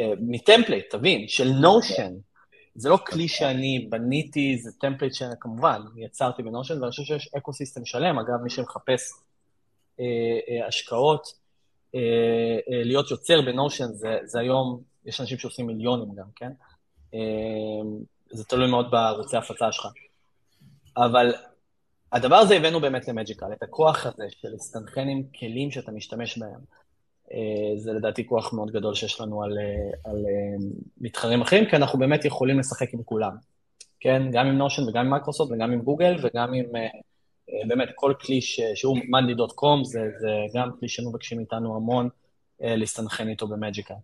אה, מ template, תבין, של Notion. זה לא כלי שאני בניתי, זה template שכמובן יצרתי ב Notion, ואני חושב שיש ecosystem שלם, אגב, מי שמחפש אה, אה, השקעות, אה, אה, להיות יוצר ב Notion, זה, זה היום, יש אנשים שעושים מיליונים גם, כן? אה, זה תלוי מאוד בערוצי ההפצה שלך. אבל הדבר הזה הבאנו באמת ל Magical, את הכוח הזה של להסתנכרן עם כלים שאתה משתמש בהם. אה, זה לדעתי כוח מאוד גדול שיש לנו על, אה, על אה, מתחרים אחרים, כי אנחנו באמת יכולים לשחק עם כולם. כן, גם עם Notion וגם עם מייקרוסופט וגם עם גוגל וגם עם באמת כל כלי ש, שהוא monday.com, זה, זה גם כלי שמבקשים מאיתנו המון להסתנכרן איתו ב Magical.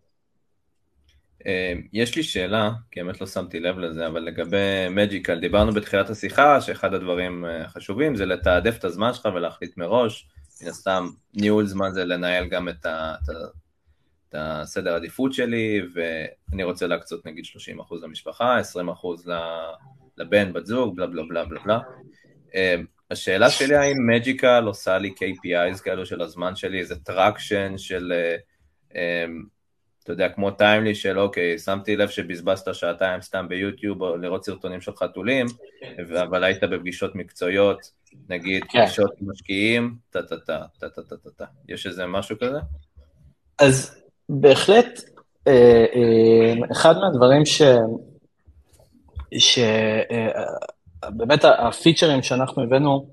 אה, יש לי שאלה, כי באמת לא שמתי לב לזה, אבל לגבי Magical, דיברנו בתחילת השיחה שאחד הדברים החשובים אה, זה לתעדף את הזמן שלך ולהחליט מראש, מן הסתם ניהול זמן זה לנהל גם את, ה, את, ה, את הסדר עדיפות שלי, ואני רוצה להקצות נגיד 30% למשפחה, 20% לבן, בת זוג, בלה בלה בלה בלה. אה, השאלה שלי האם Magical עושה לי KPIs כאלו של הזמן שלי, איזה traction של... אתה יודע, כמו טיימלי של אוקיי, שמתי לב שבזבזת שעתיים סתם ביוטיוב או לראות סרטונים של חתולים, אבל היית בפגישות מקצועיות, נגיד כן. פגישות משקיעים, טה-טה-טה, טה-טה-טה-טה. יש איזה משהו כזה? אז בהחלט, אה, אה, אחד מהדברים ש... שבאמת אה, הפיצ'רים שאנחנו הבאנו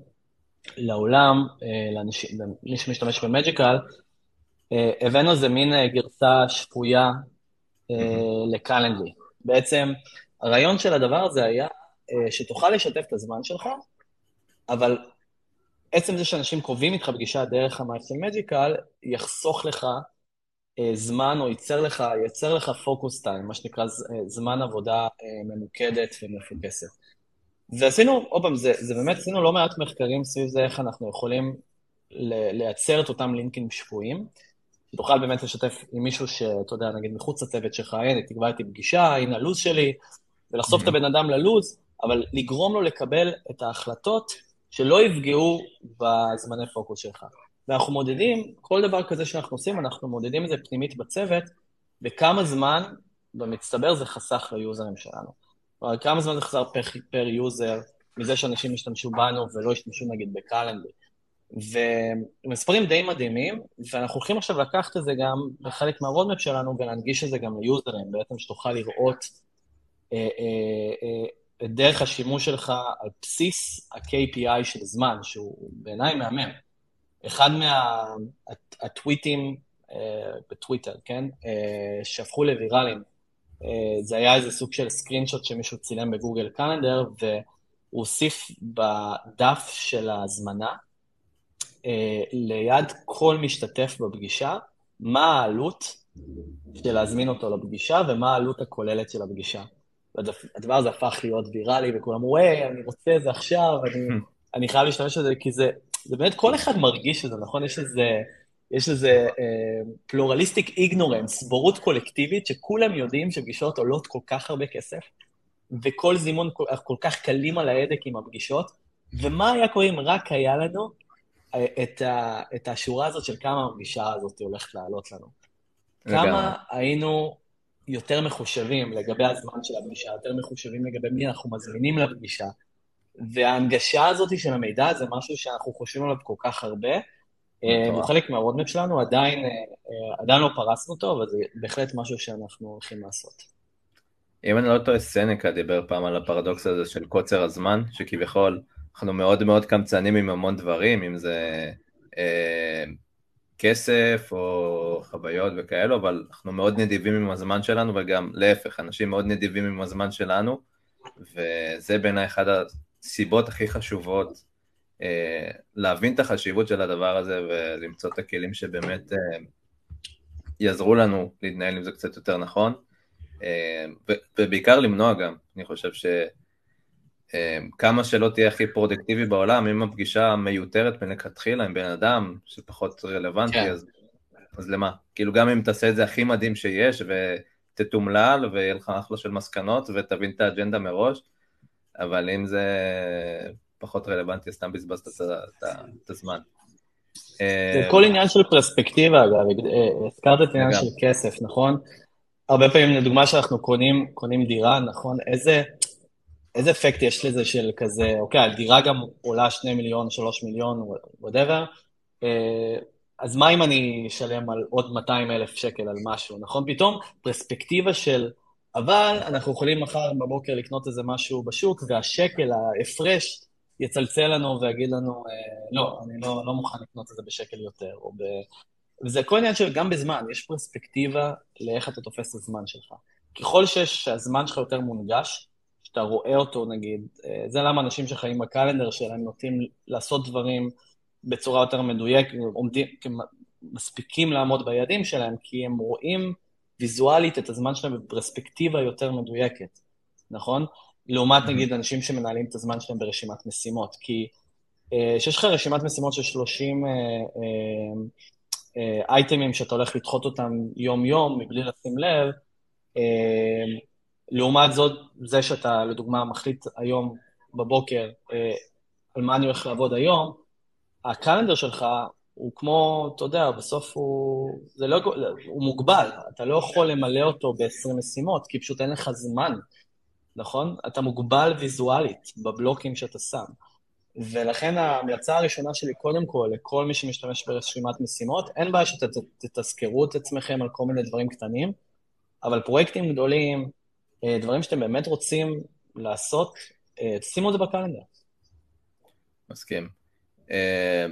לעולם, למי שמשתמש במג'יקל, הבאנו איזה מין אה, גרסה שפויה אה, לקלנדלי. בעצם הרעיון של הדבר הזה היה שתוכל לשתף את הזמן שלך, אבל עצם זה שאנשים קובעים איתך פגישה דרך המערכת מג'יקל, יחסוך לך זמן או ייצר לך, ייצר לך פוקוס טיים, מה שנקרא זמן עבודה ממוקדת ומפוקסת. ועשינו, עוד פעם, זה, זה באמת, עשינו לא מעט מחקרים סביב זה, איך אנחנו יכולים לייצר את אותם לינקים שפויים. שתוכל באמת לשתף עם מישהו שאתה יודע, נגיד מחוץ לצוות שלך, הנה, תקבע איתי פגישה, הנה הלו"ז שלי, ולחשוף mm-hmm. את הבן אדם ללו"ז, אבל לגרום לו לקבל את ההחלטות שלא יפגעו בזמני פוקוס שלך. ואנחנו מודדים, כל דבר כזה שאנחנו עושים, אנחנו מודדים את זה פנימית בצוות, וכמה זמן במצטבר זה חסך ליוזרים שלנו. כלומר, כמה זמן זה חסר per, per user, מזה שאנשים ישתמשו בנו ולא ישתמשו נגיד ב Calendly. ומספרים די מדהימים, ואנחנו הולכים עכשיו לקחת את זה גם בחלק מה roadmap שלנו ולהנגיש את זה גם ליוזרים, בעצם שתוכל לראות אה, אה, אה, את דרך השימוש שלך על בסיס ה-KPI של זמן, שהוא בעיניי מהמם. אחד מהטוויטים אה, בטוויטר, כן, אה, שהפכו לוויראליים, אה, זה היה איזה סוג של סקרינשוט שמישהו צילם בגוגל קלנדר, והוא הוסיף בדף של ההזמנה, אה, ליד כל משתתף בפגישה, מה העלות של להזמין אותו לפגישה ומה העלות הכוללת של הפגישה. הדבר הזה הפך להיות ויראלי, וכולם אמרו, היי, אני רוצה את זה עכשיו, אני, (laughs) אני חייב להשתמש בזה, כי זה, זה באמת, כל אחד מרגיש את זה, נכון? יש איזה, יש איזה פלורליסטיק uh, איגנורנס, בורות קולקטיבית, שכולם יודעים שפגישות עולות כל כך הרבה כסף, וכל זימון כל, כל כך קלים על ההדק עם הפגישות, ומה היה קורה אם רק היה לנו את, ה, את השורה הזאת של כמה הפגישה הזאת הולכת לעלות לנו. כמה היינו יותר מחושבים לגבי הזמן של הפגישה, יותר מחושבים לגבי מי אנחנו מזמינים לפגישה, וההנגשה הזאת של המידע זה משהו שאנחנו חושבים עליו כל כך הרבה. אה, הוא חלק מהרודמפ שלנו, עדיין, אה, עדיין לא פרסנו אותו, אבל זה בהחלט משהו שאנחנו הולכים לעשות. אם אני לא טועה, סנקה דיבר פעם על הפרדוקס הזה של קוצר הזמן, שכביכול אנחנו מאוד מאוד קמצנים עם המון דברים, אם זה אה, כסף או חוויות וכאלו, אבל אנחנו מאוד נדיבים עם הזמן שלנו, וגם להפך, אנשים מאוד נדיבים עם הזמן שלנו, וזה בעיניי אחת הסיבות הכי חשובות אה, להבין את החשיבות של הדבר הזה ולמצוא את הכלים שבאמת אה, יעזרו לנו להתנהל עם זה קצת יותר נכון, אה, ובעיקר למנוע גם, אני חושב ש... אמ, כמה שלא תהיה הכי פרודקטיבי בעולם, אם הפגישה מיותרת מלכתחילה עם בן אדם שפחות רלוונטי, כן. אז, אז למה? כאילו גם אם תעשה את זה הכי מדהים שיש ותתומלל ויהיה לך אחלה של מסקנות ותבין את האג'נדה מראש, אבל אם זה פחות רלוונטי, סתם בזבזת את הזמן. זה אמ, כל עניין של פרספקטיבה, אגב, אה, הזכרת את העניין של כסף, נכון? הרבה פעמים, לדוגמה, שאנחנו קונים, קונים דירה, נכון? איזה... איזה אפקט יש לזה של כזה, אוקיי, הדירה גם עולה 2 מיליון, 3 מיליון, וואטאבר, אה, אז מה אם אני אשלם על עוד 200 אלף שקל על משהו, נכון? פתאום פרספקטיבה של, אבל אנחנו יכולים מחר בבוקר לקנות איזה משהו בשוק, והשקל, ההפרש, יצלצל לנו ויגיד לנו, אה, לא, אני לא, לא מוכן לקנות את זה בשקל יותר, או ב... וזה כל עניין של גם בזמן, יש פרספקטיבה לאיך אתה תופס את הזמן שלך. ככל שהזמן שלך יותר מונגש, שאתה רואה אותו נגיד, אה, זה למה אנשים שחיים בקלנדר שלהם נוטים לעשות דברים בצורה יותר מדויקת, עומדים, מספיקים לעמוד ביעדים שלהם, כי הם רואים ויזואלית את הזמן שלהם בפרספקטיבה יותר מדויקת, נכון? לעומת mm-hmm. נגיד אנשים שמנהלים את הזמן שלהם ברשימת משימות, כי כשיש uh, לך רשימת משימות של 30 uh, uh, uh, אייטמים שאתה הולך לדחות אותם יום-יום מבלי לשים לב, לעומת זאת, זה שאתה, לדוגמה, מחליט היום בבוקר אה, על מה אני הולך לעבוד היום, הקלנדר שלך הוא כמו, אתה יודע, בסוף הוא, זה לא, הוא מוגבל, אתה לא יכול למלא אותו ב-20 משימות, כי פשוט אין לך זמן, נכון? אתה מוגבל ויזואלית בבלוקים שאתה שם. ולכן ההמלצה הראשונה שלי, קודם כל, לכל מי שמשתמש ברשימת משימות, אין בעיה שתתזכרו את עצמכם על כל מיני דברים קטנים, אבל פרויקטים גדולים, דברים שאתם באמת רוצים לעשות, אה, שימו את זה בקלנדר. מסכים. אה,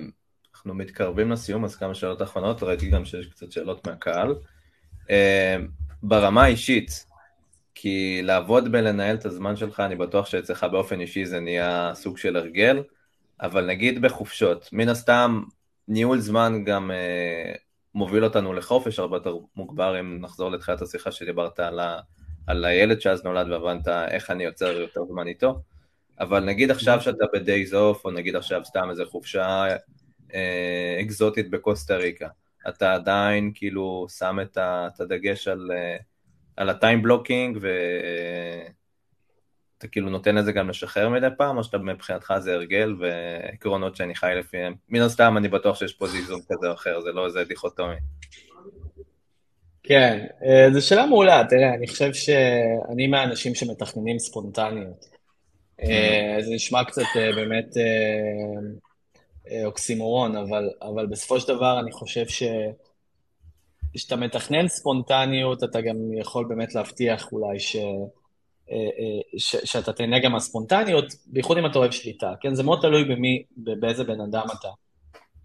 אנחנו מתקרבים לסיום, אז כמה שאלות אחרונות, ראיתי גם שיש קצת שאלות מהקהל. ברמה האישית, כי לעבוד בלנהל את הזמן שלך, אני בטוח שאצלך באופן אישי זה נהיה סוג של הרגל, אבל נגיד בחופשות, מן הסתם ניהול זמן גם אה, מוביל אותנו לחופש הרבה יותר מוגבר, אם נחזור לתחילת השיחה שדיברת על. על הילד שאז נולד והבנת איך אני יוצר יותר זמן איתו, אבל נגיד עכשיו שאתה ב-days off, או נגיד עכשיו סתם איזה חופשה אה, אקזוטית בקוסטה ריקה, אתה עדיין כאילו שם את, הדגש על, אה, על הטיים בלוקינג, ואתה אה, כאילו נותן לזה גם לשחרר מדי פעם, או שאתה מבחינתך זה הרגל ועקרונות שאני חי לפיהם. מן הסתם אני בטוח שיש פה זיזון כזה או אחר, זה לא איזה דיכוטומי. כן, אה, זו שאלה מעולה, תראה, אני חושב שאני מהאנשים שמתכננים ספונטניות. אה, זה נשמע קצת אה, באמת אוקסימורון, אבל, אבל בסופו של דבר אני חושב ש... כשאתה מתכנן ספונטניות, אתה גם יכול באמת להבטיח אולי ש... ש, שאתה תהנה גם מהספונטניות, בייחוד אם אתה אוהב שליטה, כן? זה מאוד תלוי במי, באיזה בן אדם אתה.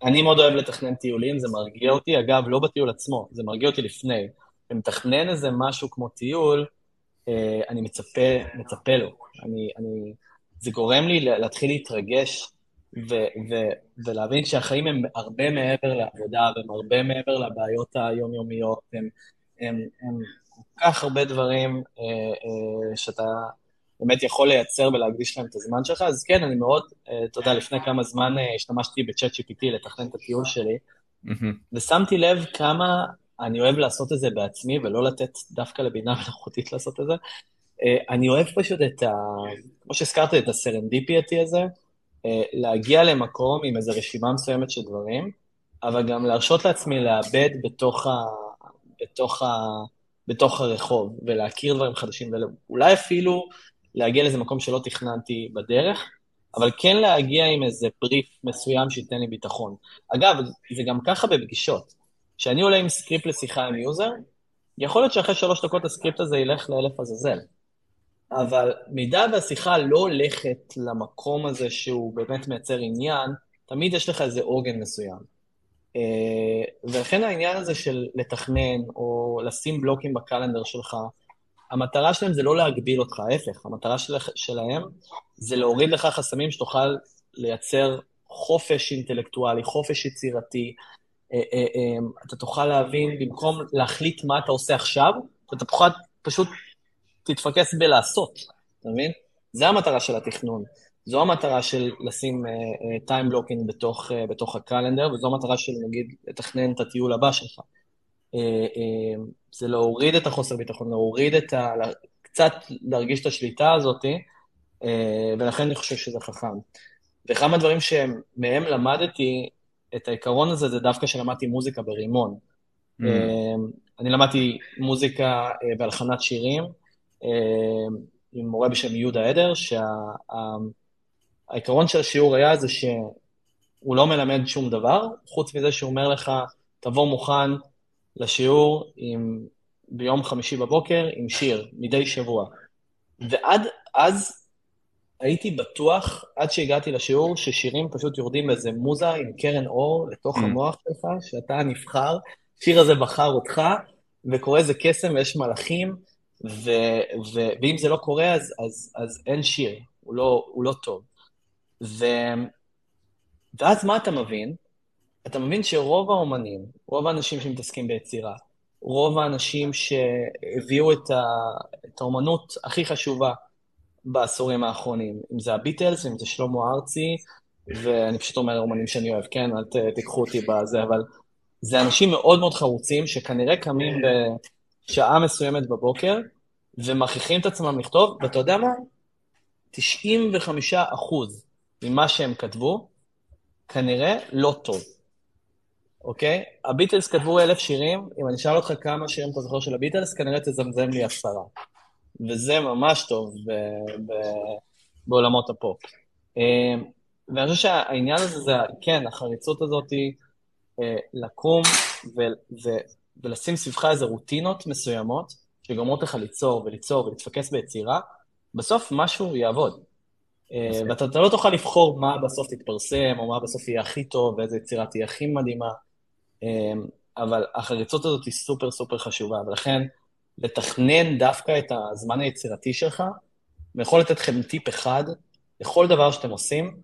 אני מאוד אוהב לתכנן טיולים, זה מרגיע אותי, אגב, לא בטיול עצמו, זה מרגיע אותי לפני. ומתכנן איזה משהו כמו טיול, אה, אני מצפה, מצפה לו. אני, אני, זה גורם לי להתחיל להתרגש ו, ו, ולהבין שהחיים הם הרבה מעבר לעבודה והם הרבה מעבר לבעיות היומיומיות, הם, הם, הם כל כך הרבה דברים אה, אה, שאתה באמת יכול לייצר ולהקדיש להם את הזמן שלך, אז כן, אני מאוד, אתה יודע, לפני כמה זמן אה, השתמשתי בצ'אט GPT לתכנן את הטיול שלי. ושמתי לב כמה אני אוהב לעשות את זה בעצמי ולא לתת דווקא לבינה מלאכותית לעשות את זה. אה, אני אוהב פשוט את ה... כמו שהזכרת, את הסרנדיפיאטי הזה, אה, להגיע למקום עם איזו רשימה מסוימת של דברים, אבל גם להרשות לעצמי לאבד בתוך, ה... בתוך, ה... בתוך הרחוב ולהכיר דברים חדשים, ואולי אפילו להגיע לאיזה מקום שלא תכננתי בדרך, אבל כן להגיע עם איזה בריף מסוים שייתן לי ביטחון. אגב, זה גם ככה בפגישות. כשאני עולה עם סקריפט לשיחה עם user, יכול להיות שאחרי שלוש דקות הסקריפט הזה ילך לאלף עזאזל. אבל במידה והשיחה לא הולכת למקום הזה שהוא באמת מייצר עניין, תמיד יש לך איזה עוגן מסוים. אה, ולכן העניין הזה של לתכנן או לשים בלוקים ב calendar שלך, המטרה שלהם זה לא להגביל אותך, ההפך, המטרה של, שלהם זה להוריד לך חסמים שתוכל לייצר חופש אינטלקטואלי, חופש יצירתי, אה, אה, אתה תוכל להבין, במקום להחליט מה אתה עושה עכשיו, אתה פשוט תתפקס בלעשות, אתה מבין? זה המטרה של התכנון. זו המטרה של לשים טיים uh, בתוך, uh, בתוך הקלנדר, וזו המטרה של, נגיד, לתכנן את הטיול הבא שלך. Uh, uh, זה להוריד את החוסר ביטחון, להוריד את ה... קצת להרגיש את השליטה הזאת, uh, ולכן אני חושב שזה חכם. וכמה דברים שמהם למדתי את העיקרון הזה, זה דווקא שלמדתי מוזיקה ברימון. Mm. אני למדתי מוזיקה בהלחנת שירים, אה, עם מורה בשם יהודה עדר, שהעיקרון של השיעור היה זה שהוא לא מלמד שום דבר, חוץ מזה שהוא אומר לך, תבוא מוכן לשיעור עם, ביום חמישי בבוקר עם שיר, מדי שבוע. ועד אז הייתי בטוח, עד שהגעתי לשיעור, ששירים פשוט יורדים באיזה מוזה עם קרן אור לתוך mm. המוח שלך, שאתה נבחר, שיר הזה בחר אותך, וקורה איזה קסם ויש מלאכים, ו, ו, ואם זה לא קורה, אז, אז, אז אין שיר, הוא לא, הוא לא טוב. ו, ואז מה אתה מבין? אתה מבין שרוב האומנים, רוב האנשים שמתעסקים ביצירה, רוב האנשים שהביאו את, ה, את האומנות הכי חשובה בעשורים האחרונים, אם זה הביטלס, אם זה שלמה ארצי, ואני פשוט אומר אומנים שאני אוהב, כן? אל תיקחו אותי בזה, אבל זה אנשים מאוד מאוד חרוצים, שכנראה קמים בשעה מסוימת בבוקר, ומכריחים את עצמם לכתוב, ואתה יודע מה? 95 אחוז ממה שהם כתבו, כנראה לא טוב, אוקיי? הביטלס כתבו אלף שירים, אם אני אשאל אותך כמה שירים אתה זוכר של הביטלס, כנראה תזמזם לי עשרה. וזה ממש טוב ב- ב- בעולמות הפופ. אה, ואני חושב שהעניין הזה זה, כן, החריצות הזאת היא אה, לקום ו- ו- ולשים סביבך איזה רוטינות מסוימות, שגורמות לך ליצור וליצור ולהתפקס ביצירה, בסוף משהו יעבוד. אה, ואתה לא תוכל לבחור מה בסוף תתפרסם, או מה בסוף יהיה הכי טוב, ואיזה יצירה תהיה הכי מדהימה, אבל החריצות הזאת היא סופר סופר חשובה, ולכן לתכנן דווקא את הזמן היצירתי שלך, ויכול לתת לכם טיפ אחד, לכל דבר שאתם עושים,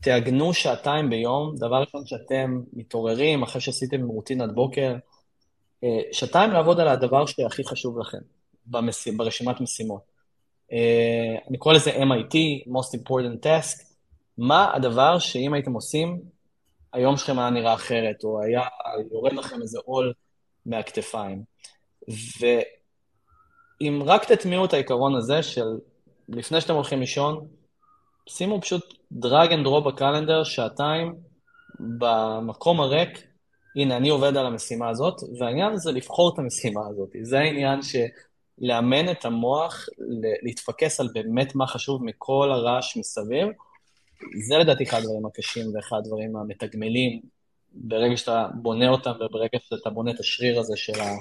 תעגנו שעתיים ביום, דבר ראשון שאתם מתעוררים אחרי שעשיתם רוטינת בוקר, אה, שעתיים לעבוד על הדבר שהכי חשוב לכם במשימ, ברשימת משימות. אה, אני קורא לזה MIT, Most Important Task, מה הדבר שאם הייתם עושים, היום שלכם היה נראה אחרת, או היה יורד לכם איזה עול מהכתפיים. ואם רק תטמיעו את העיקרון הזה של לפני שאתם הולכים לישון, שימו פשוט drag and drop ב calendar, שעתיים, במקום הריק, הנה, אני עובד על המשימה הזאת, והעניין זה לבחור את המשימה הזאת. זה העניין שלאמן את המוח להתפקס על באמת מה חשוב מכל הרעש מסביב, זה לדעתי אחד הדברים הקשים ואחד הדברים המתגמלים ברגע שאתה בונה אותם וברגע שאתה בונה את השריר הזה של, ה,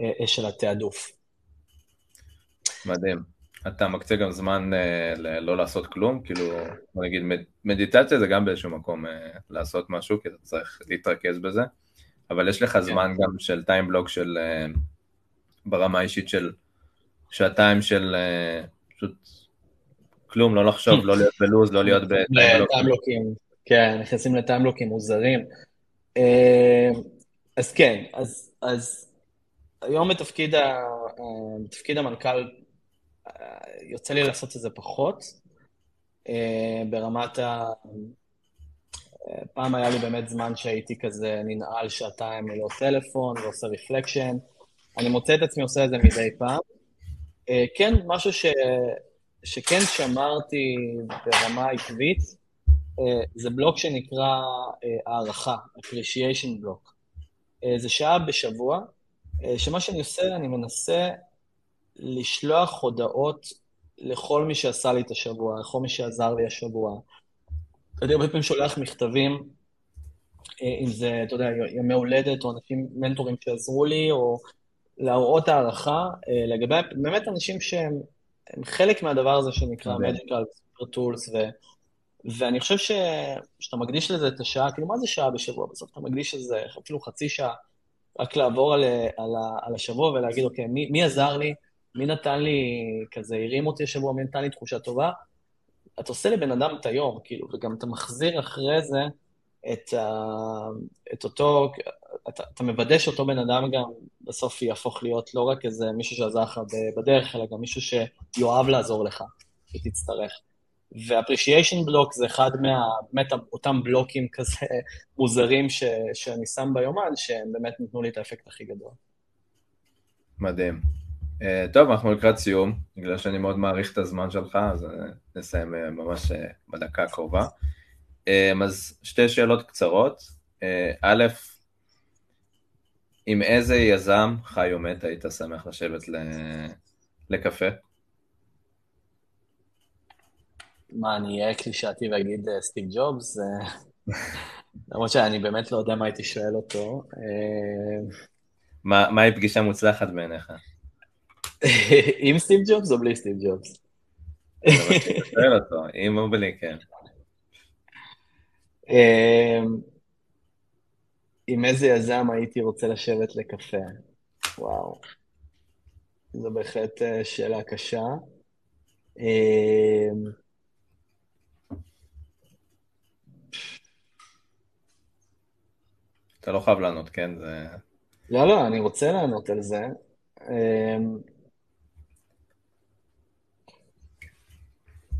אה, של התעדוף. מדהים. אתה מקצה גם זמן אה, לא לעשות כלום, כאילו, בוא נגיד, מדיטציה זה גם באיזשהו מקום אה, לעשות משהו, כי אתה צריך להתרכז בזה, אבל יש לך כן. זמן גם של טיים בלוק של, אה, ברמה האישית של שעתיים של פשוט כלום, לא לחשוב, לא להיות בלוז, לא להיות (laughs) בטיימבלוקים. כן, נכנסים לטיימבלוקים מוזרים. אה, אז כן, אז, אז היום בתפקיד, ה, אה, בתפקיד המנכ"ל יוצא לי לעשות את זה פחות. ברמת ה... פעם היה לי באמת זמן שהייתי כזה ננעל שעתיים ללא טלפון ועושה רפלקשן. אני מוצא את עצמי עושה את זה מדי פעם. אה, כן, משהו ש, שכן שמרתי ברמה עקבית, אה, זה בלוק שנקרא אה, הערכה, appreciation block. זה שעה בשבוע, שמה שאני עושה, אני מנסה לשלוח הודעות לכל מי שעשה לי את השבוע, לכל מי שעזר לי השבוע. אתה יודע, הרבה פעמים שולח מכתבים, אם זה, אתה יודע, ימי הולדת, או אנשים, מנטורים שעזרו לי, או להראות הערכה אה, לגבי באמת אנשים שהם חלק מהדבר הזה שנקרא Medical Super Tools, ו, ואני חושב שאתה מקדיש לזה את השעה, כאילו מה זה שעה בשבוע בסוף? אתה מקדיש לזה אפילו חצי שעה, רק לעבור על, על, על השבוע ולהגיד, אוקיי, מי, מי עזר לי, מי נתן לי, כזה הרים אותי השבוע, מי נתן לי תחושה טובה? אתה עושה לבן אדם את היום, כאילו, וגם אתה מחזיר אחרי זה את, ה, את אותו, אתה, אתה מוודא שאותו בן אדם גם בסוף יהפוך להיות לא רק איזה מישהו שעזר לך בדרך, אלא גם מישהו שיאהב לעזור לך, שתצטרך. ו-appreciation block זה אחד מה... באמת אותם בלוקים כזה מוזרים ש, שאני שם ביומן, שהם באמת נתנו לי את האפקט הכי גדול. מדהים. Uh, טוב, אנחנו לקראת סיום, בגלל שאני מאוד מעריך את הזמן שלך, אז uh, נסיים uh, ממש uh, בדקה הקרובה. Uh, אז שתי שאלות קצרות. א', עם איזה יזם, חי או מת, היית שמח לשבת ל... לקפה? מה, אני אהיה קלישאתי ואגיד אה, סטיב ג'ובס? אה, למרות שאני באמת לא יודע מה הייתי שואל אותו. אה, מהי פגישה מוצלחת בעיניך? עם סטיב ג'ובס או בלי סטיב ג'ובס? שואל אותו, עם או בלי, כן. עם איזה יזם הייתי רוצה לשבת לקפה? וואו. זו בהחלט אה, שאלה קשה. אמ, אתה לא חייב לענות, כן? זה... לא, לא, אני רוצה לענות על זה. אמ,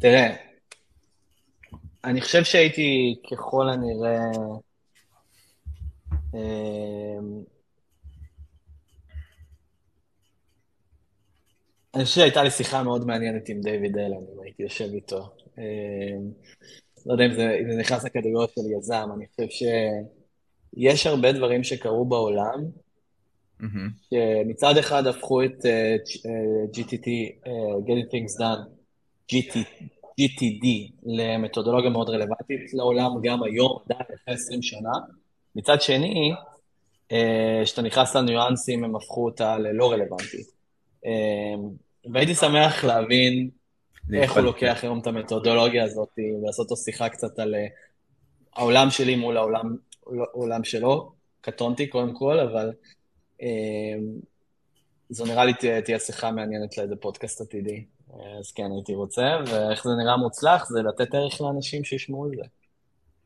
תראה, אני חושב שהייתי ככל הנראה אני חושב שהייתה לי שיחה מאוד מעניינת עם דיוויד אלן, אם הייתי יושב איתו. אמ, לא יודע אם זה, אם זה נכנס לקטגוריה של יזם, אני חושב שיש הרבה דברים שקרו בעולם, שמצד אחד הפכו את אה, GTT, אה, Getting Things Done, GTD, למתודולוגיה מאוד רלוונטית לעולם גם היום, עדיין אחרי 20 שנה. מצד שני, אה, כשאתה נכנס לניואנסים, הם הפכו אותה ללא רלוונטית. אה, והייתי שמח להבין איך הוא לוקח היום את המתודולוגיה הזאת, ולעשות לו שיחה קצת על אה, העולם שלי מול העולם, העולם שלו. קטונתי קודם כל, אבל זו נראה לי תהיה שיחה מעניינת לאיזה פודקאסט עתידי. אז כן, הייתי רוצה, ואיך זה נראה מוצלח, זה לתת ערך לאנשים שישמעו את זה.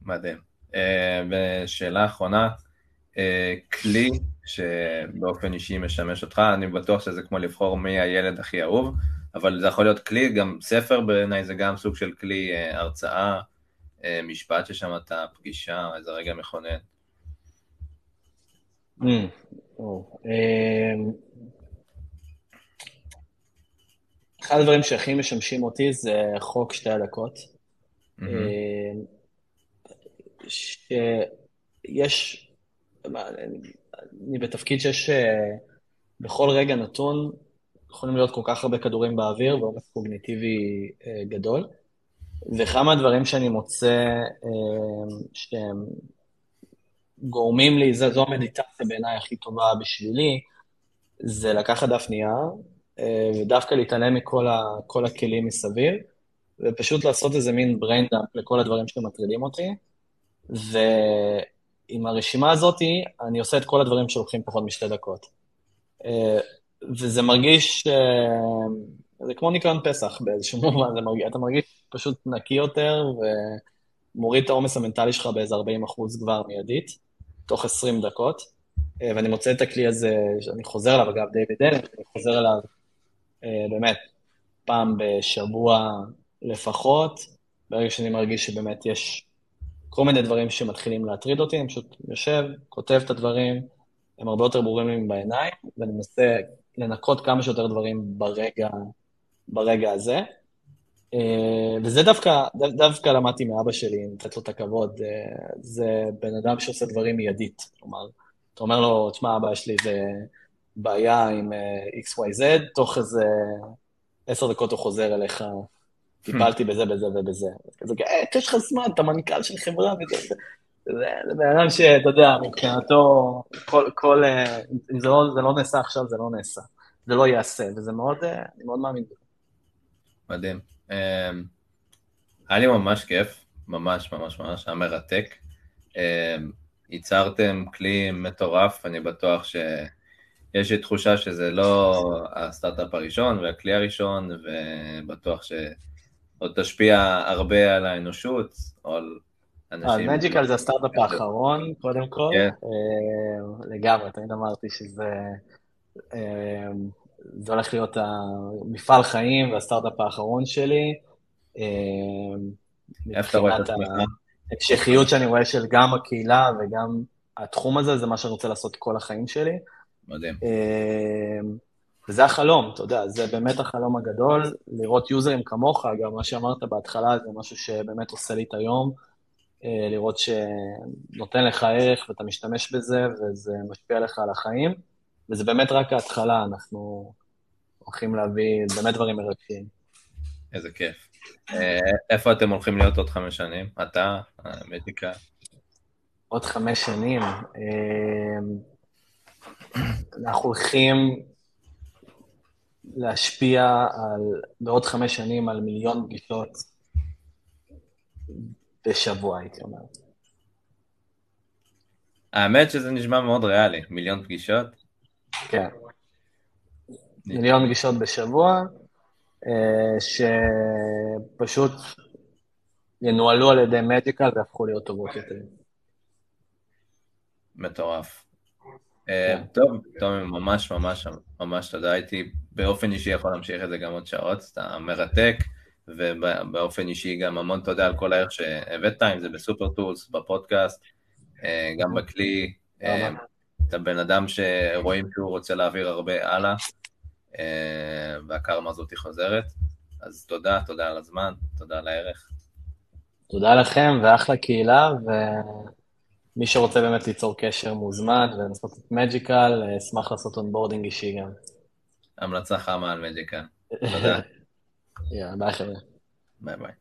מדהים. אה, ושאלה אחרונה, אה, כלי שבאופן אישי משמש אותך, אני בטוח שזה כמו לבחור מי הילד הכי אהוב, אבל זה יכול להיות כלי, גם ספר בעיניי זה גם סוג של כלי אה, הרצאה, משפט ששמעת, פגישה, איזה רגע מכונן. Mm, אחד הדברים שהכי משמשים אותי זה חוק שתי הדקות. שיש, אני בתפקיד שיש אה, בכל רגע נתון, יכולים להיות כל כך הרבה כדורים באוויר ועומס קוגניטיבי אה, גדול. וכמה דברים שאני מוצא אה, שהם גורמים לי, זו המדיטציה בעיניי הכי טובה בשבילי, זה לקחת דף נייר, ודווקא להתעלם מכל הכלים מסביב, ופשוט לעשות איזה מין brain dump לכל הדברים שמטרידים אותי, ועם הרשימה הזאת אני עושה את כל הדברים שלוקחים פחות משתי דקות. אה, וזה מרגיש, אה, זה כמו ניקיון פסח באיזשהו (laughs) מובן, מרגיש, אתה מרגיש פשוט נקי יותר ומוריד את העומס המנטלי שלך באיזה 40 אחוז כבר מיידית, תוך 20 דקות. ואני מוצא את הכלי הזה, שאני חוזר אליו, אגב, דיוויד אלן, אני חוזר אליו באמת פעם בשבוע לפחות, ברגע שאני מרגיש שבאמת יש כל מיני דברים שמתחילים להטריד אותי, אני פשוט יושב, כותב את הדברים, הם הרבה יותר ברורים לי בעיניים, ואני מנסה לנקות כמה שיותר דברים ברגע, ברגע הזה. אה, וזה דווקא, דווקא למדתי מאבא שלי, לתת לו את הכבוד, אה, זה בן אדם שעושה דברים מיידית. כלומר, אתה אומר לו, תשמע, אבא, יש לי איזה בעיה עם אה, XYZ, תוך איזה עשר דקות הוא חוזר אליך טיפלתי בזה, בזה ובזה. כזה, יש לך זמן, אתה מנכ"ל של חברה וזה. זה בן אדם שאתה יודע, מבחינתו, כל, כל, אה, אם זה לא, זה לא נעשה עכשיו, זה לא נעשה. זה לא ייעשה, וזה מאוד, אה, אני מאוד מאמין בזה. מדהים. אמ, היה לי ממש כיף, ממש ממש ממש, היה מרתק. אמ, ייצרתם כלי מטורף, אני בטוח שיש לי תחושה שזה לא הסטארט-אפ הראשון והכלי הראשון, ובטוח ש... עוד תשפיע הרבה על האנושות, או על אנשים... אז מג'יקל זה הסטארט-אפ האחרון, קודם כל. כן. אה, לגמרי, תמיד אמרתי שזה... אה, זה הולך להיות המפעל חיים והסטארט-אפ האחרון שלי. אה, איפה אתה רואה את עצמך? ההמשכיות שאני רואה של גם הקהילה וגם התחום הזה, זה מה שאני רוצה לעשות כל החיים שלי. מדהים. וזה החלום, אתה יודע, זה באמת החלום הגדול, לראות יוזרים כמוך, גם מה שאמרת בהתחלה זה משהו שבאמת עושה לי את היום, אה, לראות שנותן לך ערך ואתה משתמש בזה וזה משפיע לך על החיים, וזה באמת רק ההתחלה, אנחנו הולכים להביא באמת דברים מרגשים. איזה כיף. אה, איפה אתם הולכים להיות עוד חמש שנים? אתה, המדיקה? עוד חמש שנים. אה, אנחנו הולכים להשפיע על, בעוד חמש שנים על מיליון פגישות בשבוע, הייתי אומר. האמת שזה נשמע מאוד ריאלי, מיליון פגישות. כן. מיליון פגישות בשבוע, אה, שפשוט ינוהלו על ידי מדיקל והפכו להיות טובות יותר. מטורף. אה, כן. טוב, טוב, ממש ממש ממש תודה, הייתי באופן אישי יכול להמשיך את זה גם עוד שעות, אתה מרתק, ובאופן אישי גם המון תודה על כל הערך שהבאת, אם זה בסופר טולס, בפודקאסט, אה, גם בכלי, אה, אתה בן אדם שרואים שהוא רוצה להעביר הרבה הלאה, והקרמה הזאת חוזרת, אז תודה, תודה על הזמן, תודה על הערך. תודה לכם ואחלה קהילה, ו... מי שרוצה באמת ליצור קשר מוזמן ולנסות את Magical, אשמח לעשות onboarding אישי גם. המלצה חמה על Magical. (laughs) תודה. יאללה, ביי חבר'ה. ביי ביי.